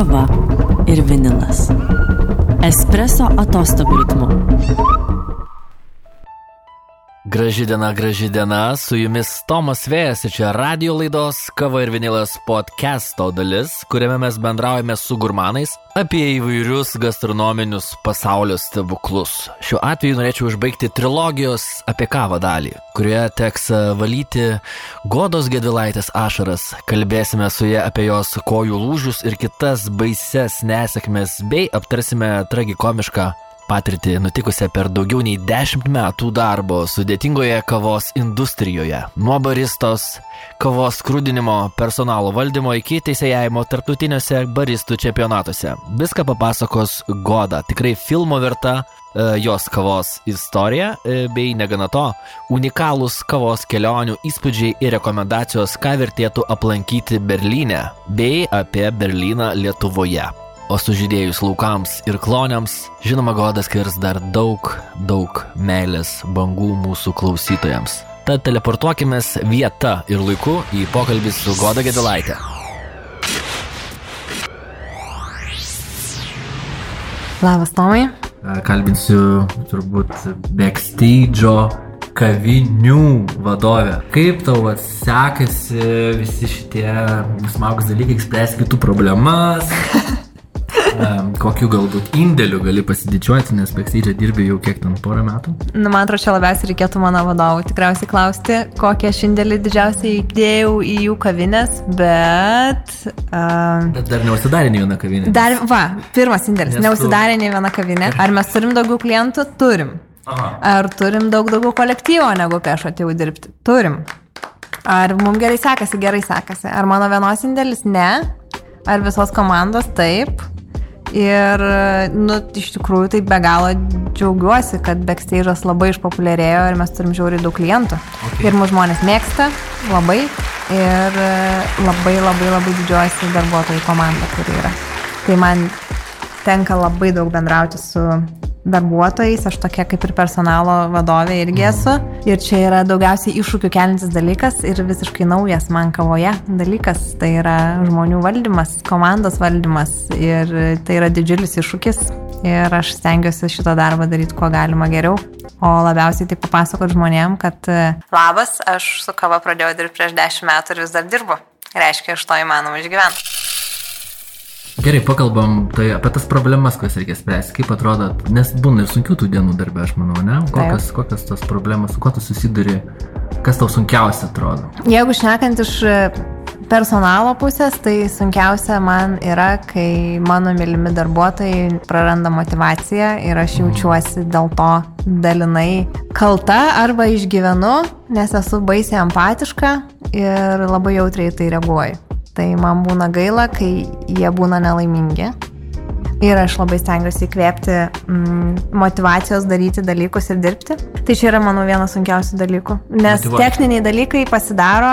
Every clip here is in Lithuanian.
kava ir vinilas. Espreso atostogų ritmu. Graži diena, graži diena, su jumis Tomas Vėjas ir čia radio laidos Kava ir Vinilas podcast'o dalis, kuriame mes bendraujame su gurmanais apie įvairius gastronominius pasaulio stebuklus. Šiuo atveju norėčiau užbaigti trilogijos apie kavą dalį, kurioje teks valyti Godos Gedvilaitės ašaras, kalbėsime su ja apie jos kojų lūžius ir kitas baises nesėkmės, bei aptarsime tragikomišką patirtį nutikusią per daugiau nei 10 metų darbo sudėtingoje kavos industrijoje. Nuo baristos, kavos skrudinimo, personalo valdymo iki teisėjimo tarptautiniuose baristų čempionatuose. Viską papasakos Goda, tikrai filmo verta e, jos kavos istorija, e, bei negana to, unikalūs kavos kelionių įspūdžiai ir rekomendacijos, ką vertėtų aplankyti Berlyne, bei apie Berlyną Lietuvoje o sužydėjus laukams ir kloniams, žinoma, godas skirs dar daug, daug meilės bangų mūsų klausytojams. Tad teleportuokime vietą ir laiku į pokalbį su Goda Gedilaitė. Labas, Tomai. Kalbinsiu turbūt backstage'o kavinių vadovė. Kaip tau sekasi visi šitie smagus dalykai, spręsti kitų problemas? Kokiu galbūt indėliu gali pasididžiuoti, nes backstage dirbi jau kiek ten porą metų? Nu, man atrodo, čia labiausiai reikėtų mano vadovų tikriausiai klausti, kokią aš indėlį didžiausiai įdėjau į jų kavinės, bet... Uh, bet dar neusidarė nei viena kavinė. Dar, va, pirmas indėlis, nes neusidarė tu... nei viena kavinė. Ar mes turim daugiau klientų? Turim. Aha. Ar turim daug daugiau kolektyvo, negu kai aš atėjau dirbti? Turim. Ar mums gerai sekasi? Gerai sekasi. Ar mano vienos indėlis? Ne. Ar visos komandos? Taip. Ir, nu, iš tikrųjų, tai be galo džiaugiuosi, kad backstage'as labai išpopuliarėjo ir mes turim žiauriai daug klientų. Okay. Ir mūsų žmonės mėgsta labai ir labai labai labai didžiuosi darbuotojų komanda, kuri yra. Tai man tenka labai daug bendrauti su darbuotojais, aš tokia kaip ir personalo vadovė irgi esu. Ir čia yra daugiausiai iššūkių kelintis dalykas ir visiškai naujas man kavoje dalykas. Tai yra žmonių valdymas, komandos valdymas ir tai yra didžiulis iššūkis. Ir aš stengiuosi šitą darbą daryti kuo galima geriau. O labiausiai tai papasakot žmonėm, kad labas, aš su kava pradėjau dirbti prieš dešimt metų ir vis dar dirbu. Reiškia, aš to įmanoma išgyventi. Gerai, pakalbam tai apie tas problemas, kurias reikia spręsti. Kaip atrodo, nes būna ir sunkių tų dienų darbė, aš manau, ne? Kokias, Taip. kokias tos problemas, su kuo tu susiduri, kas tau sunkiausia atrodo? Jeigu šnekant iš e, personalo pusės, tai sunkiausia man yra, kai mano mylimi darbuotojai praranda motivaciją ir aš mhm. jaučiuosi dėl to dalinai kalta arba išgyvenu, nes esu baisiai empatiška ir labai jautriai tai reaguoju. Tai man būna gaila, kai jie būna nelaimingi. Ir aš labai stengiuosi įkvėpti mm, motivacijos daryti dalykus ir dirbti. Tai čia yra mano vienas sunkiausių dalykų. Nes Motivacija. techniniai dalykai pasidaro,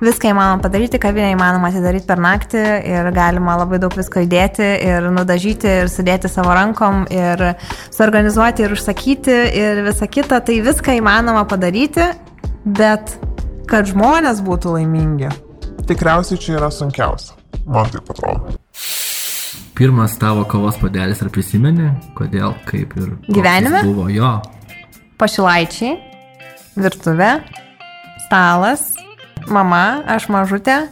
viską įmanoma padaryti, kavinę įmanoma atidaryti per naktį ir galima labai daug visko įdėti ir nudažyti ir sudėti savo rankom ir suorganizuoti ir užsakyti ir visa kita. Tai viską įmanoma padaryti, bet kad žmonės būtų laimingi tikriausiai čia yra sunkiausia. Man taip atrodo. Pirmas tavo kavos padelis ar prisimeni, kodėl, kaip ir... Gyvenime? Buvo jo. Pašilaičiai, virtuvė, stalas, mama, aš mažutė,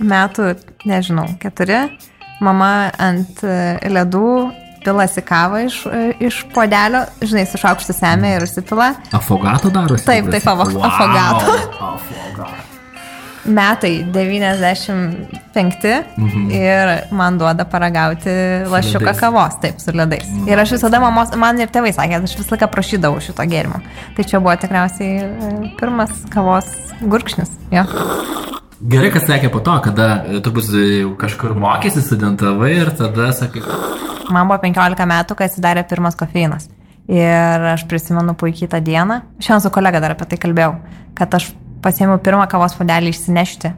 metų, nežinau, keturi, mama ant e, ledų pilasi kavą iš, e, iš podelio, žinai, su šaukštu semė ir užsipila. Afogato darosi? Taip, taip, wow. afogato. Afogato metai 95 mhm. ir man duoda paragauti lašiuką kavos, taip, su ledais. Mhm. Ir aš visada mamos, man ir tėvai sakė, aš visą laiką prašydavau šito gėrimo. Tai čia buvo tikriausiai e, pirmas kavos gurkšnis. Jo. Gerai, kas sekė po to, kada e, turbūt kažkur mokėsi, studentavai ir tada sakai. Man buvo 15 metų, kai atsidarė pirmas kofeinas. Ir aš prisimenu puikiai tą dieną. Šiandien su kolega dar apie tai kalbėjau, kad aš pasėmiau pirmą kavos puodelį išsinešti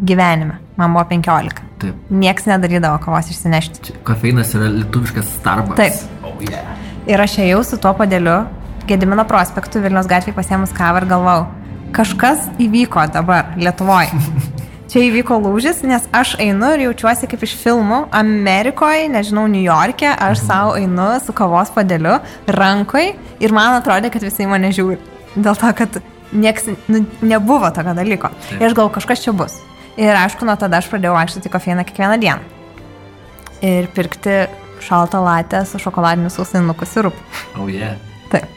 gyvenime. Man buvo 15. Taip. Niekas nedarydavo kavos išsinešti. Kofeinas yra lietuviškas Starbucks. Taip. Oh, yeah. Ir aš ėjau su tuo podeliu, Gedimino prospektu, Vilnius gatvėje pasėmus kavą ir galvau, kažkas įvyko dabar Lietuvoje. čia įvyko lūžis, nes aš einu ir jaučiuosi kaip iš filmų Amerikoje, nežinau, New York'e, aš savo einu su kavos padėliu rankoje ir man atrodė, kad visi mane žiūri. Dėl to, kad nieks, nu, nebuvo tokio dalyko. Ir aš galvoju, kažkas čia bus. Ir aišku, nuo tada aš pradėjau vaikščioti kofeiną kiekvieną dieną. Ir pirkti šaltą latę su šokoladiniu sausaininuku sirupu. Oh, yeah. Taip.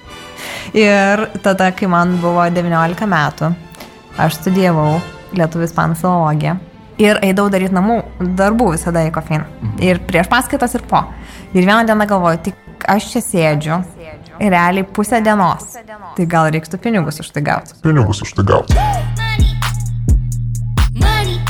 Ir tada, kai man buvo 19 metų, aš studijavau lietuvių ispanų filologiją ir eidavau daryti namų darbų visada į kofeiną. Ir prieš paskaitas ir po. Ir vieną dieną galvoju, tik aš čia sėdžiu realiai pusę dienos. Tai gal reiktų pinigus už tai gauti. Pinigus už tai gauti. Money. Money.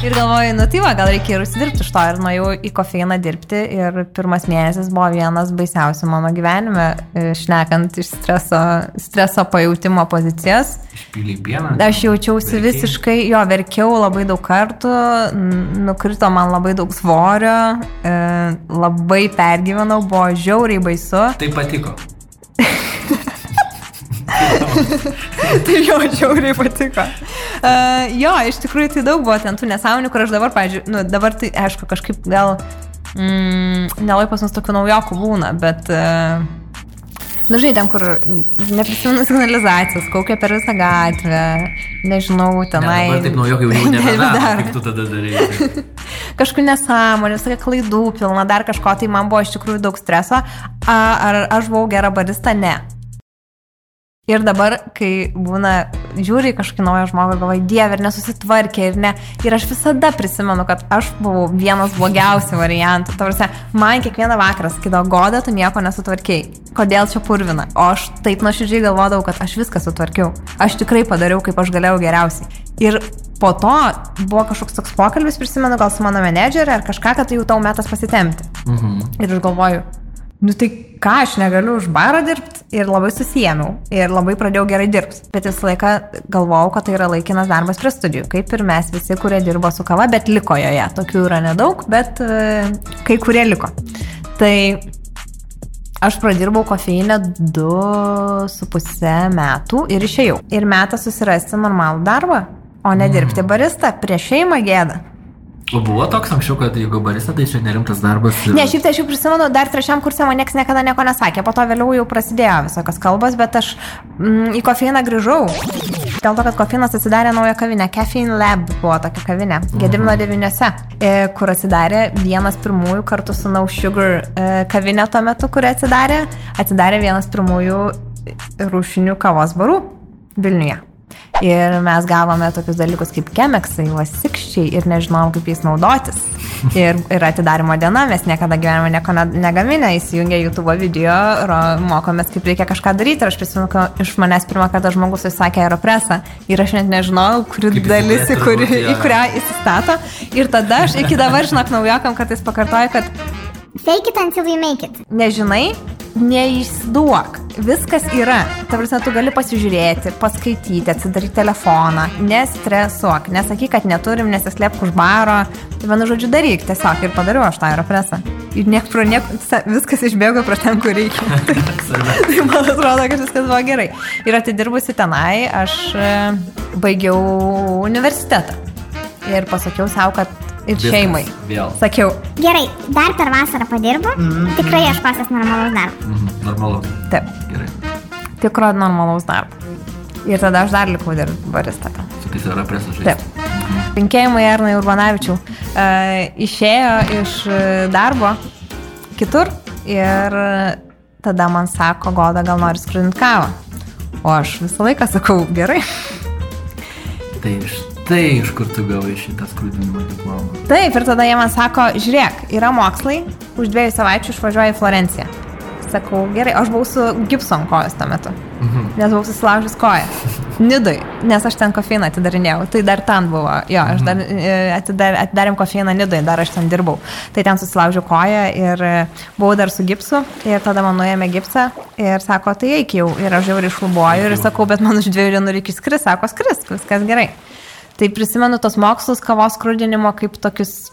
Ir galvoju, nu tai va, gal reikia ir užsidirbti iš to. Ir nuėjau į kofeiną dirbti. Ir pirmas mėnesis buvo vienas baisiausių mano gyvenime, e, šnekant iš streso, streso pajūtimo pozicijos. Išpyliai pieną. Aš jaučiausi Verkei? visiškai, jo, verkiau labai daug kartų, nukrito man labai daug svorio, e, labai pergyvenau, buvo žiauriai baisu. Tai patiko. tai jo, žiauriai patiko. Uh, jo, iš tikrųjų tai daug buvo ten tų nesąmonių, kur aš dabar, pažiūrėjau, nu, dabar tai, aišku, kažkaip gal mm, nelai pas mus tokių naujokų būna, bet... Uh, Na, žinai, ten, kur neprisimenu signalizacijos, kaukia per visą gatvę, nežinau, Ne, tenai. dabar taip naujok jau nebedaro. Kaip tu tada darai? kažkokių nesąmonių, visokia klaidų pilna, dar kažko, tai man buvo iš tikrųjų daug streso. A, ar aš buvau gera barista? Ne. Ir dabar, kai būna, žiūri kažkokį naują žmogų galvoji, dieve, ir nesusitvarkė, ir ne. Ir aš visada prisimenu, kad aš buvau vienas blogiausių variantų. Tavrasi, man kiekvieną vakarą sakydavo, goda, tu nieko nesutvarkėjai. Kodėl čia purvina? O aš taip nuoširdžiai galvodavau, kad aš viską sutvarkiau. Aš tikrai padariau, kaip aš galėjau geriausiai. Ir po to buvo kažkoks toks pokalbis, prisimenu, gal su mano menedžerė ar kažką, kad tai jau tau metas pasitemti. Mhm. Ir aš galvoju, nu tai ką, aš negaliu už barą dirbti ir labai susijėmiau ir labai pradėjau gerai dirbti. Bet visą laiką galvojau, kad tai yra laikinas darbas prie studijų, kaip ir mes visi, kurie dirbo su kava, bet liko joje. Tokių yra nedaug, bet e, kai kurie liko. Tai aš pradirbau kofeinę du su pusę metų ir išėjau. Ir metas susirasti normalų darbą, o ne dirbti barista. Prieš šeimą gėda. O buvo toks anksčiau, kad jeigu barista, tai čia nerimtas darbas. ir- Ne, šiaip tai aš jau prisimenu, dar trečiam kursė man niekas niekada nieko nesakė, po to vėliau jau prasidėjo visokios kalbos, bet aš mm, į kofeiną grįžau. Dėl to, kad kofeinas atsidarė naują kavinę, Caffeine Lab buvo tokia kavinė, Gedimino devyniose, e, kur atsidarė vienas pirmųjų kartu su No Sugar e, kavinė tuo metu, kuri atsidarė, atsidarė vienas pirmųjų rūšinių kavos barų Vilniuje. Ir mes gavome tokius dalykus kaip kemeksai, vasikščiai ir nežinom, kaip jais naudotis. Ir, ir atidarimo diena, mes niekada gyvenime nieko ne- negaminę, įsijungę YouTube video, ro, mokomės, kaip reikia kažką daryti. Ir aš prisimenu, kad iš manęs pirmą kartą žmogus įsakė aeropresą. Ir aš net nežinojau, kuri Kaip jis dalis, į, kuri, į kurią įsistato. Ir tada aš iki dabar, žinok, naujokam kartais pakartoju, kad Fake it until you make it. nežinai, neišduok. Viskas yra. Ta prasme, tu gali pasižiūrėti, paskaityti, atsidaryti telefoną, nestresuok, nesakyk, kad neturim, nesislėpk už baro. Tai vienu žodžiu daryk tiesiog ir padariau aš tą aeropresą. Ir niek pro niek, viskas išbėgo pro ten, kur reikia. tai man atrodo, kad viskas buvo gerai. Ir atidirbusi tenai, aš e, baigiau universitetą. Ir pasakiau savo, kad ir Viskas, šeimai. vėl. Sakiau, Gerai, dar per vasarą padirbu. Tikrai aš pasas normalaus darbo. Mhm, Normalu. taip, Gerai. tikro normalaus darbo. Ir tada aš dar likau dirbti. Su tais yra presas žaisti. Taip. Linkėjimai Ernai Urbanavičiau. E, išėjo iš e, darbo kitur ir tada man sako, Goda, gal nori skrudinti kavą. O aš visą laiką sakau, gerai. Tai štai iš kur tu gavai šitą skrudinimo diplomą. Taip, ir tada jie man sako, žiūrėk, yra mokslai, už dviejų savaičių išvažiuoju į Florenciją. Sakau, gerai, aš buvau su Gibson kojos tuo metu, nes buvau susilaužęs koją. Nidai, nes aš ten kofeiną atidarinėjau, tai dar ten buvo, jo, aš dar e, atidar, atidarėm kofeiną Nidai, dar aš ten dirbau. Tai ten susilaužiau koją ir e, buvau dar su gipsu ir tada man nuėmė gipsą ir sako, tai eik jau, ir aš jau ir išlubuoju ir sakau, bet man už dviejų dienų reikia skris, sako, skris, viskas gerai. Tai prisimenu tos mokslus kavos skrudinimo kaip tokius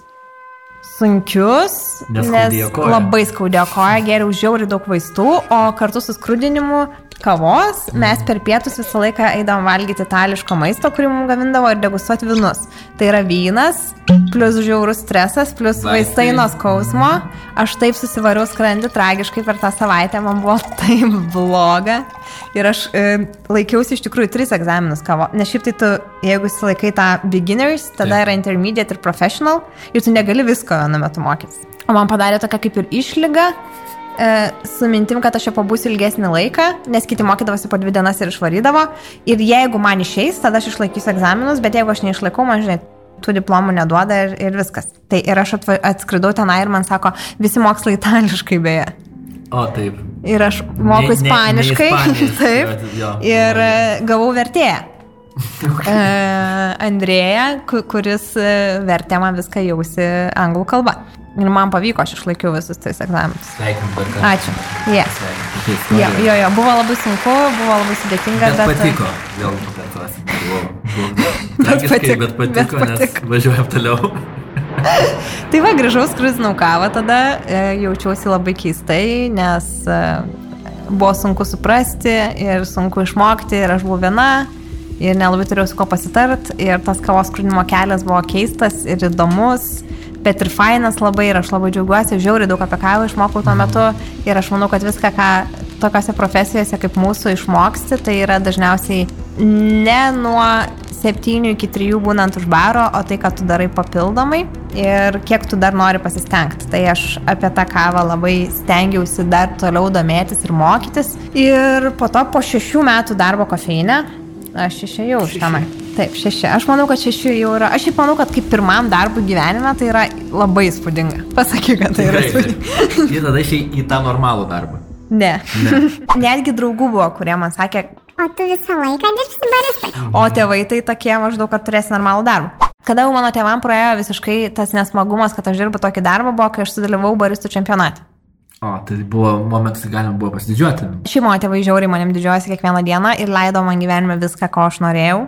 sunkius, nes Neskaudėjo koja. labai skaudėjo koja, geriau žiauriai daug vaistų, o kartu su skrudinimu kavos mes per pietus visą laiką eidavom valgyti itališko maisto, kurį mums gamindavo ir degustuoti vinus. Tai yra vynas, plus žiaurus stresas, plus vaistai nuo skausmo. Aš taip susivariau skrandį tragiškai per tą savaitę, man buvo taip bloga. Ir aš e, laikiausi iš tikrųjų tris egzaminus kavo. Nes šiaip tai tu, jeigu silaikai tą beginners, tada Taip. yra intermediate ir professional ir tu negali visko vienu metu mokytis. O man padarė tokia kaip ir išlyga. E, su mintim, kad aš čia pabūsiu ilgesnį laiką, nes kiti mokydavosi po dvi dienas ir išvarydavo. Ir jeigu man išeis, tada aš išlaikysiu egzaminus, bet jeigu aš neišlaikau, man žinai, tų diplomų neduoda ir, ir viskas. Tai ir aš atskridau tenai ir man sako, visi mokslai itališkai beje. O taip. Ir aš moku Ne- ne- ispaniškai. ne ispaniškai, taip. jo. Ir e, gavau vertėją. E, Andrėja, ku- kuris e, vertė man viską jausi anglų kalba. Ir man pavyko, aš išlaikiau visus tais egzaminus. Kartą. Ačiū. Yes. Jo, jo, jo, buvo labai sunku, buvo labai sudėtinga, Bet bet... patiko. Vėl pakartosiu. Buvo- buvo Bet tragiškai, patiko, Bet patiko, bet nes patiko. važiuojam toliau. Tai va, grįžau skruzinau kavą tada, e, jaučiausi labai keistai, nes e, buvo sunku suprasti ir sunku išmokti ir aš buvau viena ir nelabai turėjau su kuo pasitart ir tas kavos skrudinimo kelias buvo keistas ir įdomus, bet ir fainas labai ir aš labai džiaugiuosi, žiauriai daug apie kavą išmokau tuo metu ir aš manau, kad viską, ką tokiose profesijose kaip mūsų išmoksti, tai yra dažniausiai ne nuo 7 iki 3 būnant už baro, o tai, ką tu darai papildomai ir kiek tu dar nori pasistengti. Tai aš apie tą kavą labai stengiausi dar toliau domėtis ir mokytis. Ir po to, po šešių metų darbo kofeinė, aš išėjau iš tenai. Taip, šeši. Aš manau, kad šeši jau yra. Aš šiaip manau, kad kaip pirmam darbui gyvenime tai yra labai įspūdinga. Pasakyk, kad tai yra įspūdinga. Ir tada išėjai į tą normalų darbą. Ne. Netgi draugų buvo, kurie man sakė, O tu visą laiką dirbsi baristai. O tėvai tai tokie maždaug, kad turės normalų darbą. Kada jau mano tėvam praėjo visiškai tas nesmagumas, kad aš dirbu tokį darbą, buvo, kai aš sudalyvau baristų čempionate. O, tai buvo momentas, kai galima buvo pasididžiuoti. Mano tėvai žiauriai manim didžiuojasi kiekvieną dieną ir leido man gyvenime viską, ko aš norėjau.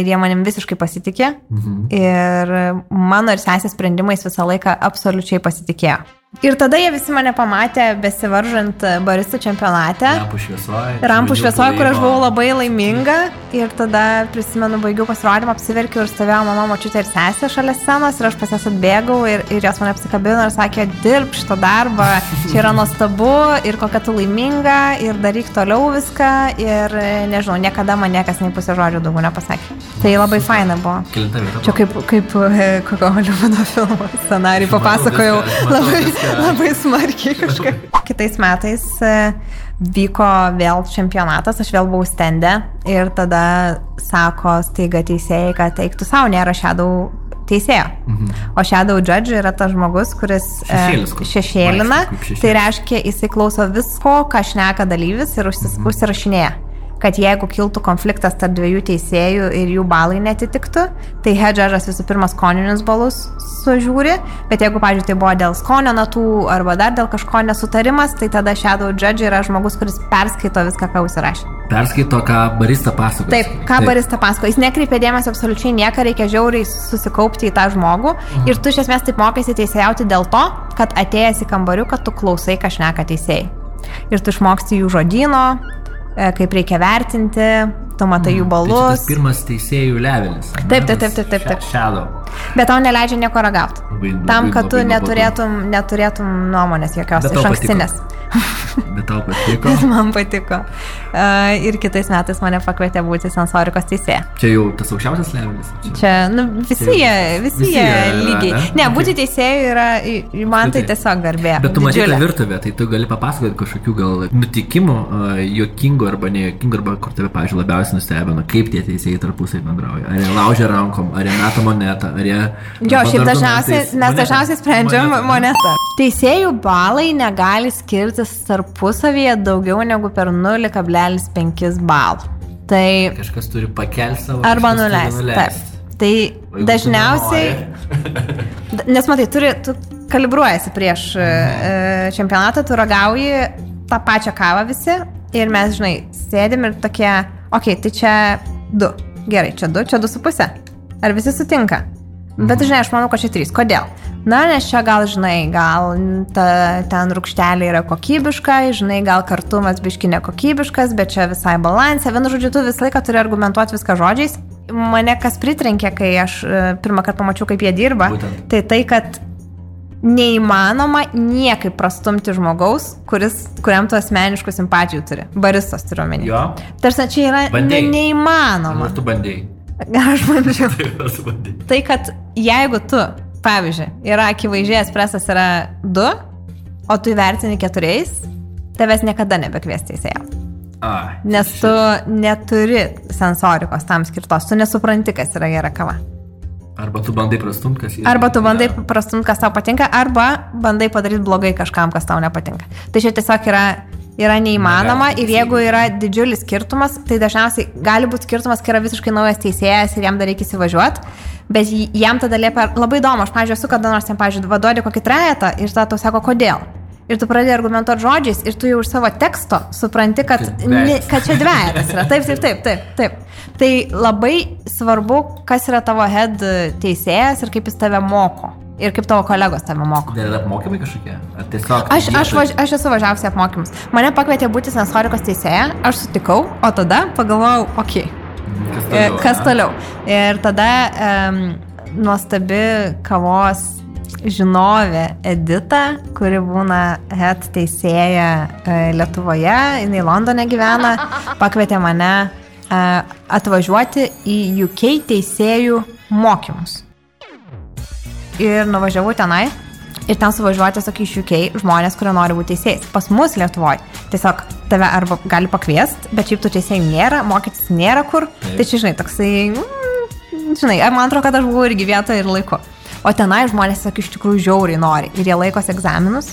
Ir jie manim visiškai pasitikė. Mhm. Ir mano ir sesės sprendimais visą laiką absoliučiai pasitikėjo. Ir tada jie visi mane pamatė besivaržant baristų čempionate. Rampų šviesoje. Rampų šviesoje, kur aš buvau labai laiminga ir tada prisimenu, baigiau pasirodymą, apsiverkiau ir stovėjo mama, močiutė ir sesė šalia scenos ir aš pas jas atbėgau ir, ir jos mane apsikabino ir sakė, dirb šitą darbą, čia yra nuostabu ir kokia tu laiminga ir daryk toliau viską ir nežinau, niekada man niekas nei pusę žodžių daugiau nepasakė. Tai labai faina buvo. Čia kaip, kaip e, kokio Hollywoodo filmo scenarijų papasakojau labai. labai smarkiai kažkaip. Kitais metais e, vyko vėl čempionatas, aš vėl buvau stende ir tada sako staiga teisėjai, kad eiktų savo, nėra šedau teisėjo. Mhm. O shadow judge yra tas žmogus, kuris e, Šešėlis, kur šešėlina. šešėlis. Tai reiškia, jisai klauso visko, ką šneka dalyvis ir užsis, Mhm. užsirašinėja kad jeigu kiltų konfliktas tarp dviejų teisėjų ir jų balai netitiktų, tai hedžeras visų pirma skoninius balus sužiūri, bet jeigu, pavyzdžiui, tai buvo dėl skonio natų arba dar dėl kažko nesutarimas, tai tada shadow judge yra žmogus, kuris perskaito viską, ką užsirašė. Perskaito, ką barista pasako. Taip, ką barista pasako, jis nekreipia dėmesio absoliučiai nieką, reikia žiauriai susikaupti į tą žmogų ir tu iš esmės taip mokaisi teisėjauti dėl to, kad atėjęs į kambariuką tu klausai, ką šneka teisėjai. Ir tu išmoksti jų žodino, kaip reikia vertinti, tu matai jų Tai čia balus, tas pirmas teisėjų levelis. Taip, taip, taip, taip, taip, taip. Shadow. bet tau neleidžia nieko ragauti. Tam, kad tu neturėtum, neturėtum nuomonės jokios iš ankstinės. Bet tau patiko. Man patiko. Uh, ir kitais metais mane pakvietė būti sensorikos teisėja. Čia jau tas aukščiausias levelis. Čia. Čia, nu, visi Čia- jie, visi visi jie jie yra, lygiai. ne? Ne, Ok. būti teisėjų yra, man tai tiesiog garbė. Bet tu matai tą virtuvę, tai tu gali papasakoti kažkokių gal nutikimų, uh, juokingų arba nejuokingų, arba kur tave, pavyzdžiui, labiausiai nustebino, kaip tie teisėjai tarpusai bendrauja. Ar jie laužia rankom, ar jie meta monetą, ar jie... Jo, šiaip dažniausiai, mes dažniausiai sprendžiam Monetą. monetą. Teisėjų balai negali skirtis tarpusavyje daugiau negu per 0,5 balų. Tai Kažkas turi pakelti savo... arba nuleisti. Taip. nuleist. Tai tu dažniausiai, nes matai, turi, tu kalibruojasi prieš e, e, čempionatą, tu ragauji tą pačią kavą visi ir mes, žinai, sėdim ir tokie, okei, okay, tai čia du. Gerai, čia du, čia du su pusė. Ar visi sutinka? Bet, žinai, aš manau, kad čia trys. Kodėl? Na, nes čia gal, žinai, gal ta, ten rūkštelė yra kokybiška, žinai, gal kartumas biški nekokybiškas, bet čia visai balansė. Vienu žodžiu, tu visą laiką turi argumentuoti viską žodžiais. Mane kas pritrenkė, kai aš e, pirmą kartą pamačiau, kaip jie dirba, Būtent. tai tai, kad neįmanoma niekaip prastumti žmogaus, kuris, kuriam tu asmeniškų simpatijų turi. Baristas turiu omeny. Jo. Tarsi čia yra Bandei? neįmanoma. Ar tu bandėjai? Aš bandžiau. Bandėjai. Tai, kad jeigu tu, pavyzdžiui, yra akivaizdžiai espresas yra 2, o tu įvertini 4, tavęs niekada nebekvies teisėjo. A. Nes tu neturi sensorikos tam skirtos, tu nesupranti, kas yra gera kava. Arba tu bandai prastumti, kas yra. Arba tu bandai prastumti, kas tau patinka, arba bandai padaryti blogai kažkam, kas tau nepatinka. Tai čia tiesiog yra, yra neįmanoma ir jeigu yra didžiulis skirtumas, tai dažniausiai gali būti skirtumas, kai yra visiškai naujas teisėjas ir jam dar reikia įsivažiuoti, bet jam tada liepia labai įdomu, aš, pažiūrėjau, esu kada nors jam, pažiūrėjau, vaduodi kokį trejetą ir tada tau sako, kodėl. Ir tu pradedi argumentuoti žodžiais ir tu jau iš savo teksto supranti, kad, ne, kad čia dvejetas yra. Taip, taip, taip, taip, taip. Tai labai svarbu, kas yra tavo head teisėjas ir kaip jis tave moko. Ir kaip tavo kolegos tave moko. Yra apmokymai kažkokie? Ar tiesiog... Aš, aš, važ, aš esu važiavusi apmokymus. Mane pakvietė būti sensorikos teisėja, aš sutikau, o tada pagalvojau, okei, Kas okay, toliau? kas toliau. Ir tada um, nuostabi kavos žinovė Edita, kuri būna head teisėja e, Lietuvoje, jinai Londone gyvena, pakvietė mane e, atvažiuoti į UK teisėjų mokymus. Ir nuvažiavau tenai. Ir ten suvažiuoja tiesiog iš UK žmonės, kurie nori būti teisėjais. Pas mus Lietuvoje tiesiog tave arba gali pakviesti, bet šiaip tų teisėjų nėra, mokytis nėra kur. Taip. Tai čia, žinai, toksai, mm, žinai, man atrodo, kad aš buvau irgi vietoje ir laiku. O tenai žmonės tiesiog iš tikrųjų žiauriai nori. Ir jie laikosi egzaminus.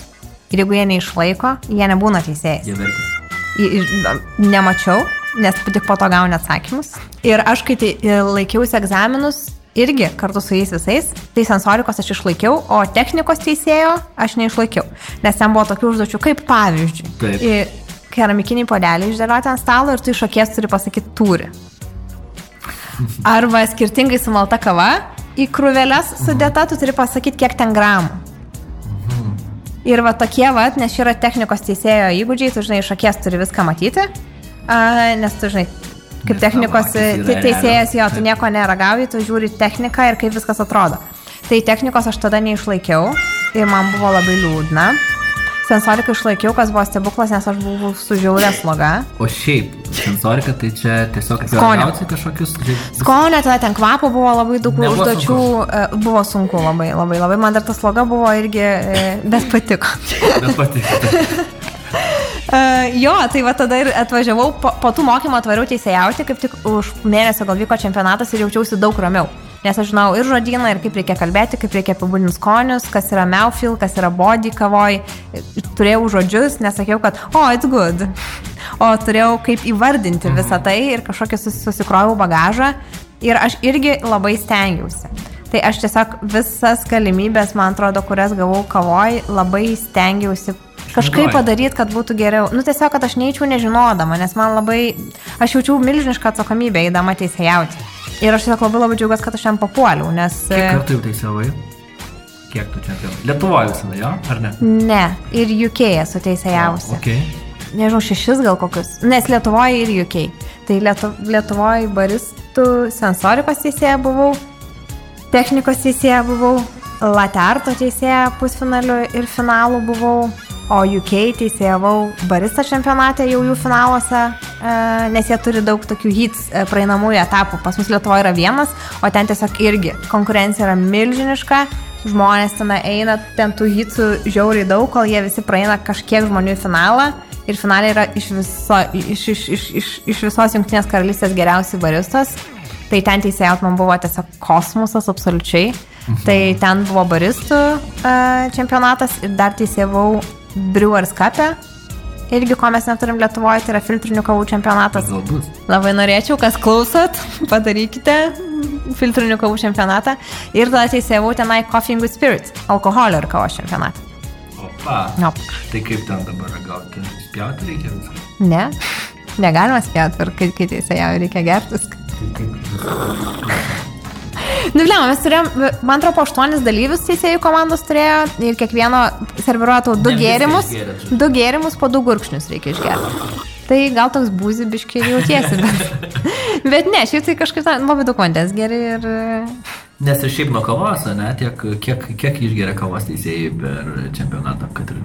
Ir jeigu jie neišlaiko, jie nebūna teisėjais. Jie verkia. Nemačiau, nes tik po to gauni atsakymus. Ir aš, kai tai e, laikiausi egzaminus, irgi kartu su jais visais, tai sensorikos aš išlaikiau, o technikos teisėjo aš neišlaikiau. Nes ten buvo tokių užduočių, kaip pavyzdžiui. Taip. Keramikiniai podeliai išdėlioti ant stalo ir tu iš akies turi pasakyti turi. Arba skirtingai sumalta kava, į krūvelės sudėta tu turi pasakyti, kiek ten gramų. Ir va tokie, va, nes čia yra technikos teisėjo įgūdžiai, tu žinai, iš akies turi viską matyti, a, nes tu žinai, kaip technikos te- teisėjas, jo, tu nieko neragauji, tu žiūri techniką ir kaip viskas atrodo. Tai technikos aš tada neišlaikiau ir man buvo labai liūdna. Sensoriką išlaikiau, kas buvo stebuklas, nes aš buvau su žiaurė sloga. O šiaip, sensorika tai čia tiesiog Skonio. kažkokius... Skonio, tada ten kvapo buvo labai daug Nebuvo užduočių, e, buvo sunku labai, labai, labai. Man dar ta sloga buvo irgi, e, bet patiko. Bet patikė. Uh, jo, tai va tada ir atvažiavau, po, po tų mokymų atvariau teisėjauti, kaip tik už mėnesio gal vyko čempionatas ir jaučiausi daug ramiau. Nes aš žinau ir žodyną, ir kaip reikia kalbėti, kaip reikia apibūdinti skonius, kas yra mouthfeel, kas yra body kavoj. Turėjau žodžius, nesakiau, kad, o, oh, it's good. O turėjau kaip įvardinti visą tai ir kažkokį sus, susikroviau bagažą. Ir aš irgi labai stengiausi. Tai aš tiesiog visas galimybės, man atrodo, kurias gavau kavoj, labai stengiausi kažkaip padaryti, kad būtų geriau. Nu tiesiog, kad aš neįčiau nežinodama, nes man labai, aš jaučiau milžinišką atsakomybę eidama teisėjauti. Ir aš tiesiog labai labai džiaugiuosi, kad aš ten papuoliau, nes... Kiek e, kartų jau teisėjai? Kiek tu čempionai? Lietuvoje visada, jo? Ar ne? Ne, ir UK esu teisėjavusi. Ok. Nežinau, šešis gal kokius. Nes Lietuvoje ir UK. Tai Lietu, Lietuvoje baristų sensorikos teisėja buvau, technikos teisėja buvau, laterto teisėja pusfinalių ir finalų buvau, o UK teisėjavau barista čempionate jau jų finaluose, e, nes jie turi daug tokių hits e, praeinamųjų etapų. Pas mus Lietuvoje yra vienas, o ten tiesiog irgi konkurencija yra milžiniška. Žmonės ten eina, ten tų hitų žiauriai daug, kol jie visi praeina kažkiek žmonių į finalą. Ir finaliai yra iš, viso, iš, iš, iš, iš, iš visos Junktinės karalystės geriausi baristas. Tai ten teisėjaut man buvo tiesiog kosmosas absoliučiai. Tai ten buvo baristų uh, čempionatas ir dar teisėjau Brewers Cup. Irgi ko mes neturim Lietuvoje, tai yra filtrinių kavų čempionatas. Galbūt. Labai norėčiau, kas klausot, padarykite filtrinių kavų čempionatą. Ir tada teisėjau tenai Coffee with Spirit, alkoholio ir kavos čempionatą. Opa. No. Tai kaip ten dabar gauti? Spjauti reikia viską. Ne, negalima kai, kai teisėjau reikia gertis. Tai kaip Nu, blem, mes turėjom, man atrodo, po aštuonis dalyvius teisėjų komandos turėjo ir kiekvieno serviruoja tau du Ne gėrimus. Du gėrimus po du gurkšnius reikia išgerti. Tai gal toks būzibiškai jautiesi, bet, bet ne, šiaip tai kažkaip labai daug vandens geri ir... Nes ir šiaip nuo kavos, ne, tiek, kiek, kiek išgeria kavos teisėjai per čempionatą, kad ir...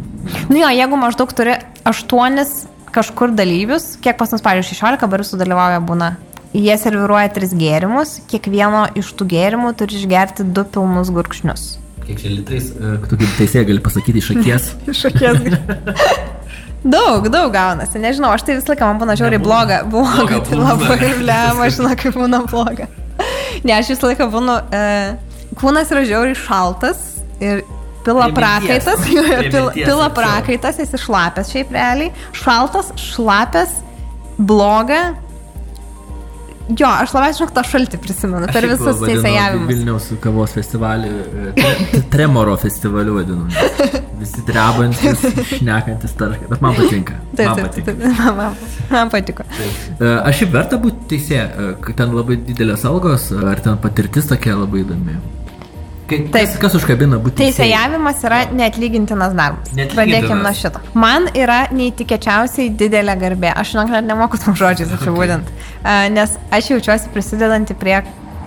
Nu jo, jeigu maždaug turi aštuonis kažkur dalyvius, kiek pas mus, pavyzdžiui, 16 baristų dalyvauja būna, jie serviruoja tris gėrimus, kiekvieno iš tų gėrimų turi išgerti du pilnus gurkšnius. Kiek čia litrais, e, tu kaip teisėja gali pasakyti iš akies. Iš akies. Daug, daug gaunasi, nežinau, aš tai visą laiką man būna žiauriai bloga, bloga, tai labai aš žinau, kaip būna bloga. Ne, aš visą laiką būnu, e, kūnas yra žiauriai šaltas ir pila prakaitas, pila, pila prakaitas, esi šlapęs šiaip realiai, šaltas, šlapęs, bloga. Jo, aš labai žinok tą šaltį prisimenu per visus teisėjavimus. Vilniaus kavos festivalį, e, tre- Tremoro festivaliu vadinu. Visi trebantis, šnekantis tarškai, bet man patinka. Taip, man taip, patinka. taip, man, man, man patiko. E, Aš šiaip verta būti teisėja, e, kad ten labai didelės algos, ar ten patirtis tokia labai įdomi. Kai, kas, Taip. kas užkabina būti teisėja? Teisėjavimas yra neatlygintinas darbas. Neatlygintinas. Pradėkime nuo šito. Man yra neįtikėčiausiai didelė garbė. Aš žinok, net nemoku tam žodžiais apibūdinti. Okay. Nes aš jaučiuosi prisidedanti prie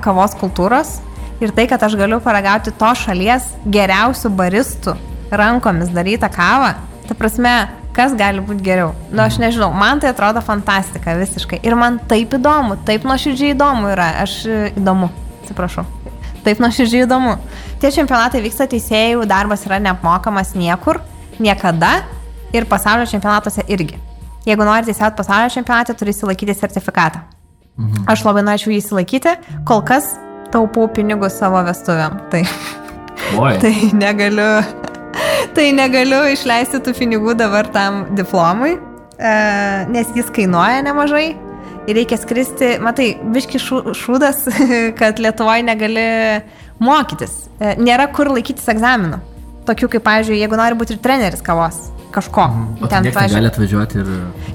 kavos kultūros ir tai, kad aš galiu paragauti to šalies geriausių baristų rankomis darytą kavą. Ta prasme, kas gali būti geriau. Na, nu, aš nežinau, man tai atrodo fantastika visiškai. Ir man taip įdomu, taip nuoširdžiai įdomu yra. Aš e, įdomu, atsiprašau. Taip nuoširdžiai įdomu. Tie čempionatai vyksta teisėjų, darbas yra neapmokamas niekur, niekada ir pasaulio čempionatuose irgi. Jeigu nori teisėti pasaulio čempionate, turi įsilaikyti sertifikatą. Mhm. Aš labai norėčiau jį įsilaikyti, kol kas taupau pinigus savo vestuvėm. Tai, Oi, tai negaliu. Tai negaliu išleisti tų pinigų dabar tam diplomui, e, nes jis kainuoja nemažai. Ir reikia skristi, matai, biški šūdas, kad Lietuvoje negali mokytis. E, Nėra kur laikytis egzaminų. Tokių kaip, pavyzdžiui, jeigu nori būti ir treneris kavos kažko. o ten niekas pavyzdžiui- gali atvažiuoti ir...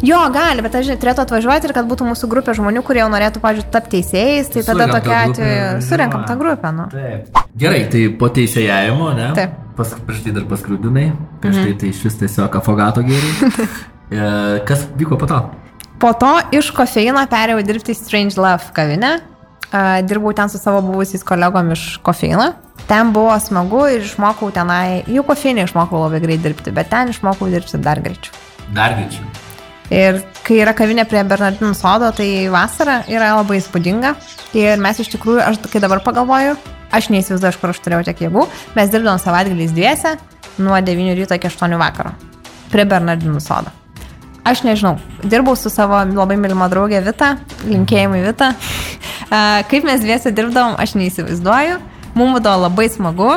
Jo, gali, bet aš žinai, turėtų atvažiuoti ir kad būtų mūsų grupė žmonių, kurie jau norėtų, pavyzdžiui, tapti teisėjais, tai tada tokia atveju grupę, surinkam tą grupę, nu. Taip. Gerai, tai po teisėjavimo, ne? Taip. Pas, prieš tai dar paskrūdinai, prieš tai tai iš vis tiesiog afogato gėrį. E, Kas vyko po to? Po to iš kofeino perėjau dirbti į Strange Love kavinę. Dirbau ten su savo buvusiais kolegom iš kofeino. Ten buvo smagu ir išmokau tenai, jų kofeinį išmokau labai greit dirbti, bet ten išmokau dirbti dar greičiau. Dar greičiau. Ir kai yra kavinė prie Bernardinų sodo, tai vasara yra labai įspūdinga. Ir mes iš tikrųjų, aš kai dabar pagalvoju, aš neįsivaizduoju, iš kur aš turėjau tiek jėgų, mes dirbdavom savaitgaliais dviese nuo 9 ryto iki 8 vakaro prie Bernardinų sodo. Aš nežinau, dirbau su savo labai mylima draugė Vita, linkėjimai Vita. Kaip mes dviese dirbdavom, aš neįsivaizduoju. Mums būdavo labai smagu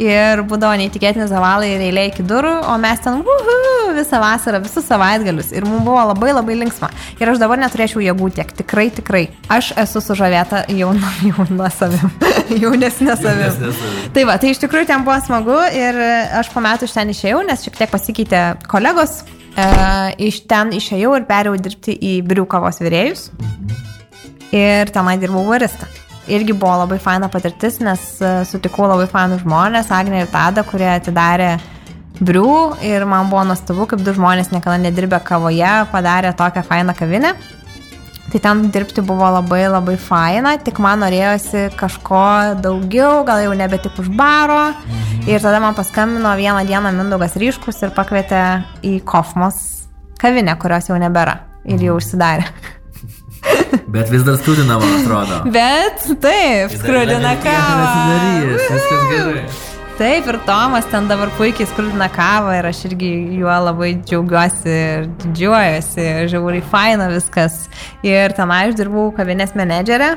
ir būdavo neįtikėtini zavalai ir eilė iki durų, o mes ten uhu, visą vasarą, visus savaitgalius ir mums buvo labai labai linksma. Ir aš dabar neturėčiau jėgų tiek, tikrai, tikrai. Aš esu sužavėta jauna, jauna savim, jaunesnė savim. Savim. Tai va, tai iš tikrųjų ten buvo smagu ir aš po metų iš ten išėjau, nes šiek tiek pasikeitė kolegos. E, iš ten išėjau ir perėjau dirbti į brių kavos vyrėjus. Ir tenai dirbau barista. Irgi buvo labai faina patirtis, nes e, sutikau labai fainus žmonės, Agnė ir Tada, kurie atidarė brių ir man buvo nuostabu, kaip du žmonės niekada nedirbę kavoje padarė tokią fainą kavinę. Tai ten dirbti buvo labai labai faina, tik man norėjosi kažko daugiau, gal jau nebe tik už baro. Mhm. Ir tada man paskambino vieną dieną Mindaugas Ryškus ir pakvietė į Kofmos kavinę, kurios jau nebėra. Ir jau užsidarė. Bet vis dar studina, man atrodo. Bet taip, skrudina kavą. Viskas gerai. Taip, ir Tomas ten dabar puikiai skrudina kavą ir aš irgi juo labai džiaugiuosi ir didžiuojuosi, žiauriai faina viskas. Ir ten aš dirbau kavinės menedžerė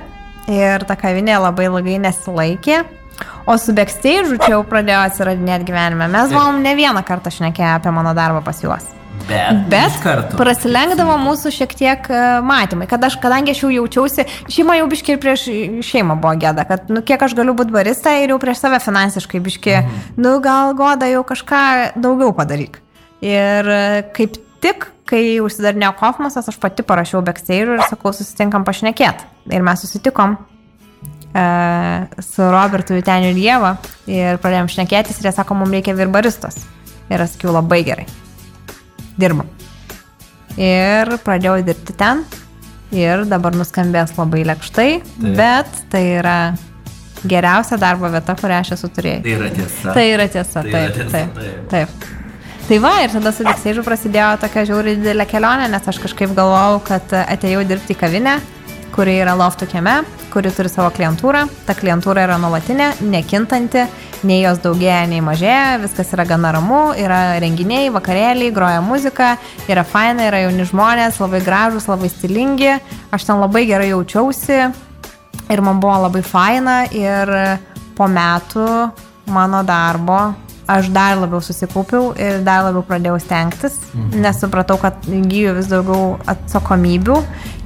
ir ta kavinė labai ilgai nesilaikė. O su backstage čia jau pradėjo atsiradinėti gyvenime. Mes buvom ne vieną kartą šnekėję apie mano darbą pas juos. Bet, Bet prasilenkdavo mūsų šiek tiek e, matymai, kad aš, kadangi aš jau jaučiausi, šeima jau biški ir prieš šeimą buvo gėda, kad, nu, kiek aš galiu būti barista ir jau prieš save finansiškai biški, mhm. nu, gal goda jau kažką daugiau padaryk. Ir e, kaip tik, kai užsidarnėjo Kofmasas, aš pati parašiau backstage ir sakau, susitinkam pašnekėt. Ir mes susitikom. e, su Robertu Viteniu ir Jėva ir pradėjom šnekėtis ir jie sako, mums reikia virbaristos. Ir aš sakiau, labai gerai. Dirbam. Ir pradėjau dirbti ten. Ir dabar nuskambės labai lėkštai, Taip. bet tai yra geriausia darbo vieta, kurią aš esu turėjęs. Tai yra tiesa. Tai yra tiesa, Tai yra taip, tiesa, taip, taip. taip. Tai va, ir tada su Dikseižu prasidėjo tokia žiauri didelė kelionė, nes aš kažkaip galvojau, kad atėjau dirbti į kavinę, kuri yra loftų kieme, kuri turi savo klientūrą. Ta klientūra yra nuolatinė, nekintanti, nei jos daugėja, nei mažėja, viskas yra gana ramu, yra renginiai, vakarėliai, groja muzika, yra faina, yra jauni žmonės, labai gražus, labai stilingi, aš ten labai gerai jaučiausi ir man buvo labai faina ir po metų mano darbo aš dar labiau susikaupiau ir dar labiau pradėjau stengtis, mhm. nes supratau, kad įgyju vis daugiau atsakomybių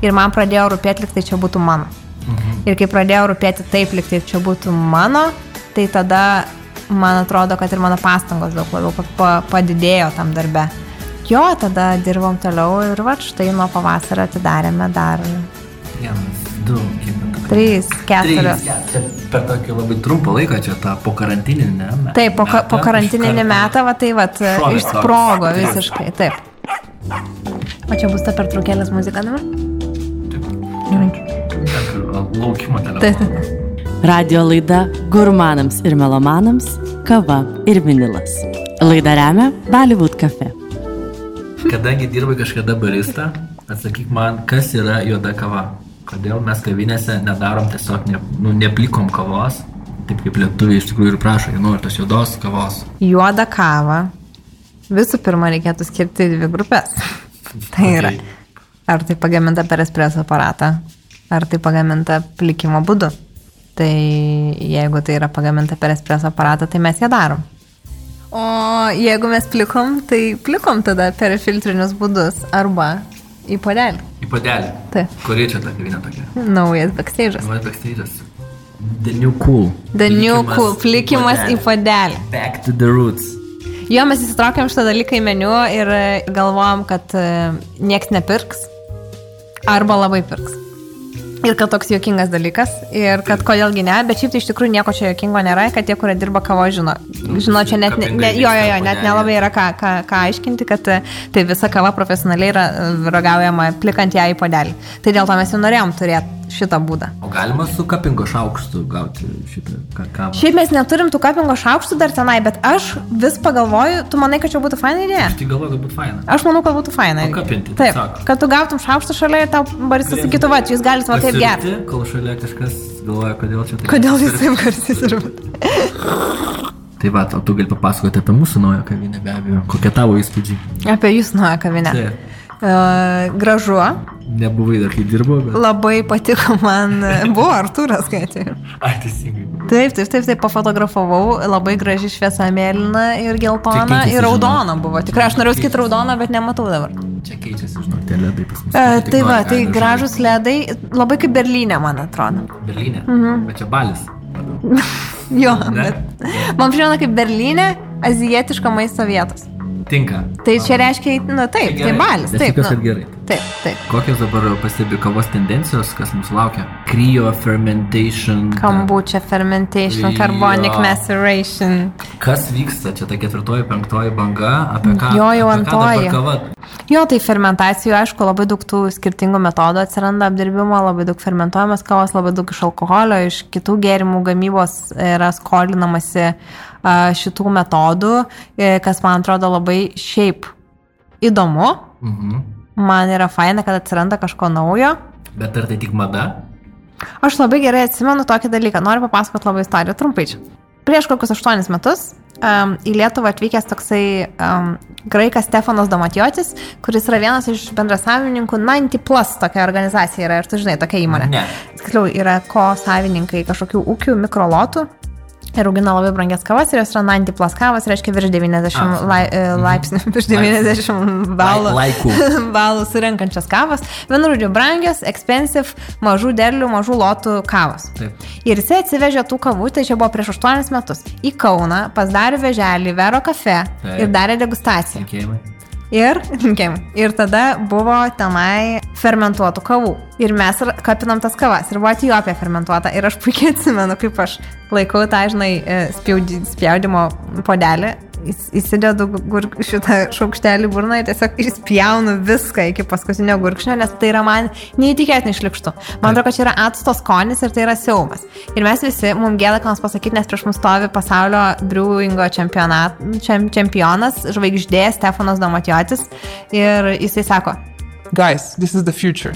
ir man pradėjo rūpėti, liktai čia būtų mano. Mhm. Ir kai pradėjo rūpėti taip, liktai čia būtų mano, tai tada man atrodo, kad ir mano pastangos daug labiau pa- pa- padidėjo tam darbe. Jo, tada dirbom toliau ir va štai nuo pavasario atidarėme dar Vienas, du, metų? Trys, keturios. Trys, per tokį labai trumpą laiką, čia tą po karantininį, ne? Taip, po, ka- po metą karantininį metą, va tai va, Šovė išsprogo visiškai, taip. O čia bus ta pertraukėlės muzika dabar? Laukimo telefonas. Radio laida Gurmanams ir melomanams - kava ir vinilas. Laidą remia Bollywood cafe. Kadangi dirbai kažkada barista, atsakyk man, kas yra juoda kava? Kodėl mes kavinėse nedarom tiesiog, ne, nu, neplikom kavos, taip kaip lietuviai iš tikrųjų ir prašo, jie nori tos juodos kavos. Juoda kava. Visų pirma, reikėtų skirti dvi grupės. Tai yra, ar tai pagaminta per espreso aparatą, ar tai pagaminta plikimo būdu. Tai jeigu tai yra pagaminta per espreso aparatą, tai mes ją darom. O jeigu mes plikom, tai plikom tada per filtrinius būdus arba į podelį. Į padelį. Taip. Kuri čia ta kavinė tokia? Naujas backstage'as. Nuolat backstage'as. The new cool. The new Plikimas cool, plikimas į podelį. Back to the roots. Jo, mes įsitraukėm šitą dalyką į meniu ir e, galvojom, kad e, nieks nepirks arba labai pirks. Ir kad toks juokingas dalykas. Ir kad kodėlgi ne, bet šiaip tai iš tikrųjų nieko čia juokingo nėra, kad tie, kurie dirba kavo, žino. Žino, čia net, ne, jo, jo, jo, net nelabai yra ką, ką, ką aiškinti, kad e, tai visa kava profesionaliai yra e, ragaujama plikant ją į podelį. Tai dėl to mes jau norėjom turėti šitą būdą. O galima su kapingo šaukštu gauti šitą ka- kavą? Šiaip mes neturim tų kapingo šaukštų dar tenai, bet aš vis pagalvoju, tu manai, kad čia būtų faina idėja? Aš tai galvoju, kad būtų faina. Aš manau, kad būtų faina. irgi. Pakapinti, Taip, tiesiog. kad tu gautum šaukštą šalia ir tau baristas sakytų, va, jūs galite va taip gerti. Kol šalia kažkas galvoja, kodėl čia taip. Kodėl jūs taip garsiai sirbat? Tai va, o tu gali papasakoti apie mūsų naują kavinę be abejo. Kokie tavo įspūdžiai? Apie jūs nuoją kavinę. Taip. Gražu, Nebuvai dar kai dirbau, bet... labai patiko man, buvo Artūras, kai atėjo. Ai, teisingai. Taip, taip, taip, taip, pafotografavau, labai graži šviesa mėlyna ir geltona ir raudona žinok. buvo. Tikrai aš norėjau sakyti raudona, bet nematau dabar. Čia keičiasi, žinok, tie ledai pas mus. E, tai va, tai gražus ledai, labai kaip Berlyne, man atrodo. Berlyne. Mhm. Bet čia balis. Jo, Ne? bet man primena kaip Berlyne azijietiško maisto vietos. Tinka. Tai čia reiškia, na taip, tai balis, Aš taip. tikiuosi, kad gerai. taip, taip. Kokios dabar pastebi kavos tendencijos, kas mūsų laukia? Cryo fermentation. Kombucha fermentation, carbonic Jo. maceration. Kas vyksta? Čia ta ketvirtoji, penktoji banga, apie ką? Jo, jau antroji. Jo, tai fermentacijų, aišku, labai daug tų skirtingų metodų atsiranda apdirbimo, labai daug fermentuojamas kavos, labai daug iš alkoholio, iš kitų gėrimų gamybos yra skolinamasi a, šitų metodų, e, kas man atrodo labai šiaip įdomu. Mhm. Man yra faina, kad atsiranda kažko naujo. Bet ar tai tik mada? Aš labai gerai atsimenu tokį dalyką, noriu papasakoti labai istoriją trumpai. čia. Prieš kokius aštuonis metus um, į Lietuvą atvykęs toksai um, graikas Stefanas Domatijotis, kuris yra vienas iš bendrasavininkų 90 Plus, tokia organizacija yra ir tu žinai, tokia įmonė. Ne. Tiksliau, yra ko savininkai kažkokių ūkių, mikrolotų. Ir augina labai brangias kavas ir jos yra 90 plus kavas, reiškia virš 90 A, lai, e, laipsnių, virš 90 balų. Balų surinkančias kavas. Vienu žodžiu, brangios, expensive, mažų derlių, mažų lotų kavos. Taip. Ir jisai atsivežė tų kavų, tai čia buvo prieš 8 metus, į Kauną, pas darė veželį, Vero kafe Taip. ir darė degustaciją. Linkėjimai. Ir, linkėjim, ir tada buvo tenai fermentuotų kavų. Ir mes kapinam tas kavas. Ir buvo Etijopija fermentuota. Ir aš puikiai atsimenu, kaip aš laikau tą, žinai, e, spjaudi- spjaudimo podelį. Įs- Įsidedu gur, šitą šaukštelį burną ir tiesiog išspjaunu viską iki paskutinio gurkšnio, nes tai yra man neįtikėtinai išlikštų. Man atrodo, kad čia yra acto skonis ir tai yra siaumas. Ir mes visi, mums gėda, ką nors pasakyti, nes prieš mus stovi pasaulio brewingo čem, čempionas, žvaigždė Stefanas Domatiotis. Ir jisai sako, Guys, this is the future.